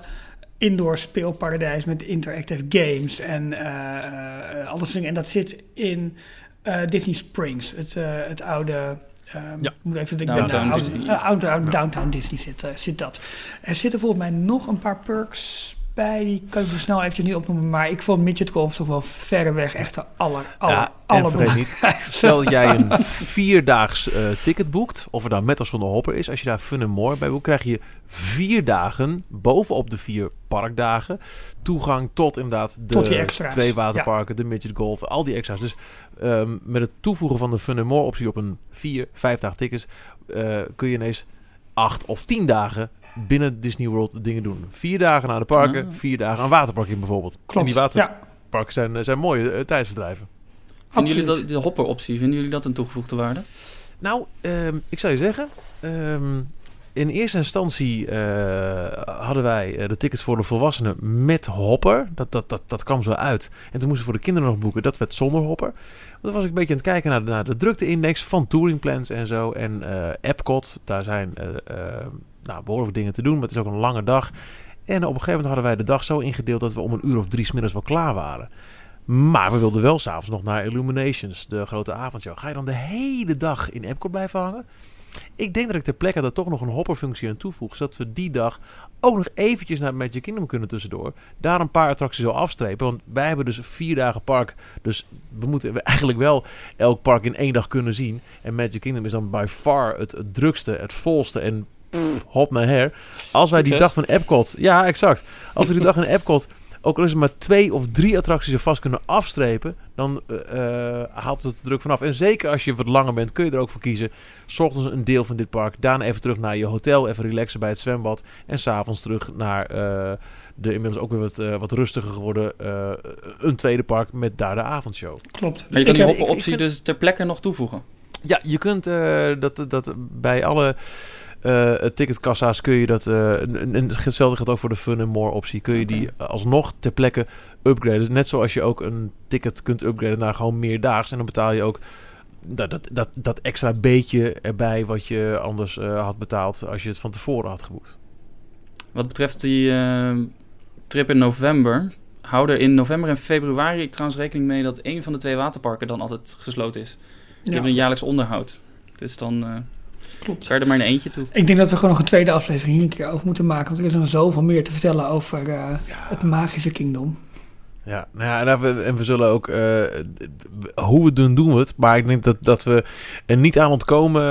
indoor speelparadijs met interactive games en eh eh, alles dingen. En dat zit in eh, Disney Springs, het, eh, het oude Ehm, Ja. moet even denken, Downtown nou, Disney. eh, Downtown- Downtown Disney zit, eh, zit dat. Er zitten volgens mij nog een paar perks bij, die kan ik zo snel eventjes niet opnoemen. Maar ik vond Midget Golf toch wel verreweg echt de aller, aller, Ja, en aller vergeet niet, Stel jij een vierdaags eh, ticket boekt, of er dan met of zonder hopper is. Als je daar Fun and More bij boekt, krijg je vier dagen, bovenop de vier parkdagen, toegang tot inderdaad de Tot twee waterparken, de midget golf, al die extra's. Dus ehm, met het toevoegen van de Fun and More optie op een vier, vijf dagen tickets, eh, kun je ineens acht of tien dagen binnen Disney World dingen doen. Vier dagen naar de parken, Ah. vier dagen aan waterpark bijvoorbeeld. Klopt, En die ja, waterparken zijn, eh, zijn mooie eh, tijdsverdrijven. Vinden jullie dat, de hopper-optie, vinden jullie dat een toegevoegde waarde? Nou, ehm, ik zou je zeggen. ehm, in eerste instantie eh, hadden wij eh, de tickets voor de volwassenen met hopper. Dat, dat, dat, dat kwam zo uit. En toen moesten we voor de kinderen nog boeken. Dat werd zonder hopper. Dan was ik een beetje aan het kijken naar de, drukteindex van touringplans en zo. En eh Epcot, daar zijn nou, behoorlijk dingen te doen. Maar het is ook een lange dag. En op een gegeven moment hadden wij de dag zo ingedeeld dat we om een uur of drie 's middags wel klaar waren. Maar we wilden wel s'avonds nog naar Illuminations, de grote avondshow. Ga je dan de hele dag in Epcot blijven hangen? Ik denk dat ik ter plekke daar toch nog een hopperfunctie aan toevoeg. Zodat we die dag ook nog eventjes naar Magic Kingdom kunnen tussendoor. Daar een paar attracties al afstrepen. Want wij hebben dus vier dagen park. Dus we moeten eigenlijk wel elk park in één dag kunnen zien. En Magic Kingdom is dan by far het, drukste, het volste en hop naar her. Als wij die dag van Epcot... Ja, exact. Als we die dag in Epcot ook al is er maar twee of drie attracties er vast kunnen afstrepen, dan eh, eh, haalt het de druk vanaf. En zeker als je wat langer bent, kun je er ook voor kiezen. 's ochtends een deel van dit park, daarna even terug naar je hotel, even relaxen bij het zwembad. En s'avonds terug naar eh, de inmiddels ook weer wat, wat rustiger geworden eh, een tweede park met daar de avondshow. Klopt. Maar je Ik kan die ik- ik vind- dus ter plekke nog toevoegen. Ja, je kunt eh, dat, dat bij alle eh, ticketkassa's kun je dat. eh, en en hetzelfde geldt ook voor de Fun and More optie. Kun je die alsnog ter plekke upgraden. Net zoals je ook een ticket kunt upgraden naar gewoon meerdaags. En dan betaal je ook dat, dat, dat, dat extra beetje erbij wat je anders eh, had betaald als je het van tevoren had geboekt. Wat betreft die eh, trip in november, hou er in november en februari ik trouwens rekening mee dat één van de twee waterparken dan altijd gesloten is. Die Ja, hebben een jaarlijks onderhoud. Dus dan eh klopt. je er maar in eentje toe. Ik denk dat we gewoon nog een tweede aflevering hier een keer over moeten maken. Want er is nog zoveel meer te vertellen over eh, het magische kingdom. Ja, nou ja, en we- en we zullen ook, eh, hoe we het doen, doen we het. Maar ik denk dat, dat we er niet aan ontkomen,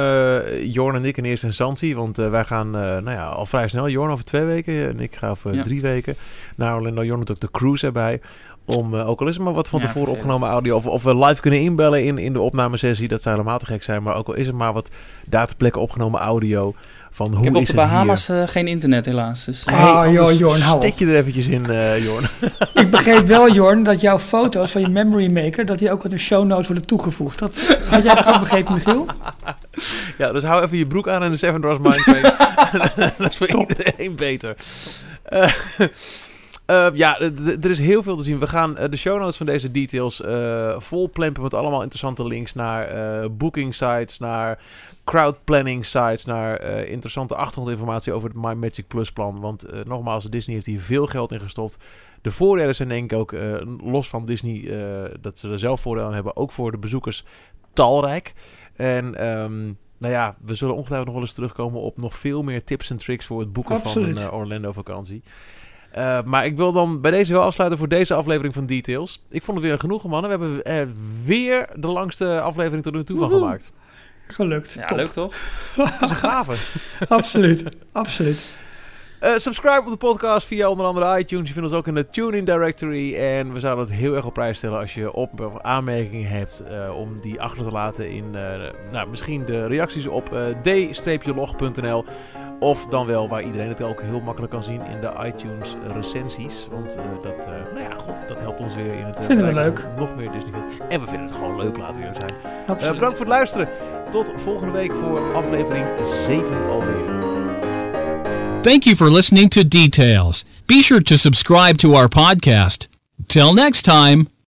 eh, Jorn en ik in eerste instantie. Want wij gaan, eh, nou ja, al vrij snel, Jorn over twee weken en ik ga over Ja. drie weken naar Orlando. Jorn doet ook de cruise erbij. Om, eh, ook al is het maar wat van Ja, tevoren vervelend. opgenomen audio. Of, of we live kunnen inbellen in, in de opnamesessie. Dat zou helemaal te gek zijn. Maar ook al is het maar wat daar ter plekke opgenomen audio. Van hoe ik heb op de Bahamas eh, geen internet helaas. Dus, Ah, hier? Hey, joh, Jorn, hou op. Stik je er eventjes in, eh Jorn. Ik begreep wel, Jorn, dat jouw foto's van je memory maker, dat die ook aan de show notes worden toegevoegd. Dat had jij dat ook begrepen, Michiel? Ja, dus hou even je broek aan en de Seven Dwarfs Mine dat is voor iedereen beter. Eh, eh, ja, er is heel veel te zien. We gaan eh, de show notes van deze details vol plempen met allemaal interessante links naar eh booking sites, naar crowd planning sites, naar interessante achtergrondinformatie over het My Magic Plus plan. Want nogmaals, Disney heeft hier veel geld in gestopt. De voordelen zijn denk ik ook, los van Disney, dat ze er zelf voordeel aan hebben, ook voor de bezoekers talrijk. En ehm, nou ja, we zullen ongetwijfeld nog wel eens terugkomen op nog veel meer tips en tricks voor het boeken Absoluut. van een eh, Eh, maar ik wil dan bij deze wel afsluiten voor deze aflevering van Details. Ik vond het weer genoeg, mannen. We hebben er weer de langste aflevering tot nu toe van gemaakt. Gelukt. ja, Top. leuk toch? Het is een gave. Absoluut. Absoluut. Eh, subscribe op de podcast via onder andere iTunes. Je vindt ons ook in de TuneIn Directory. En we zouden het heel erg op prijs stellen als je op of aanmerkingen hebt eh, om die achter te laten in eh, nou, misschien de reacties op d-log.nl. Of dan wel waar iedereen het ook heel makkelijk kan zien in de iTunes recensies. Want dat, nou ja, god, dat helpt ons weer in het Vinden we leuk. nog meer Disney fans. En we vinden het gewoon leuk, laten we eerlijk zijn. Bedankt voor het luisteren. Tot volgende week voor aflevering 7 alweer. Thank you for listening to Details. Be sure to subscribe to our podcast. Till next time.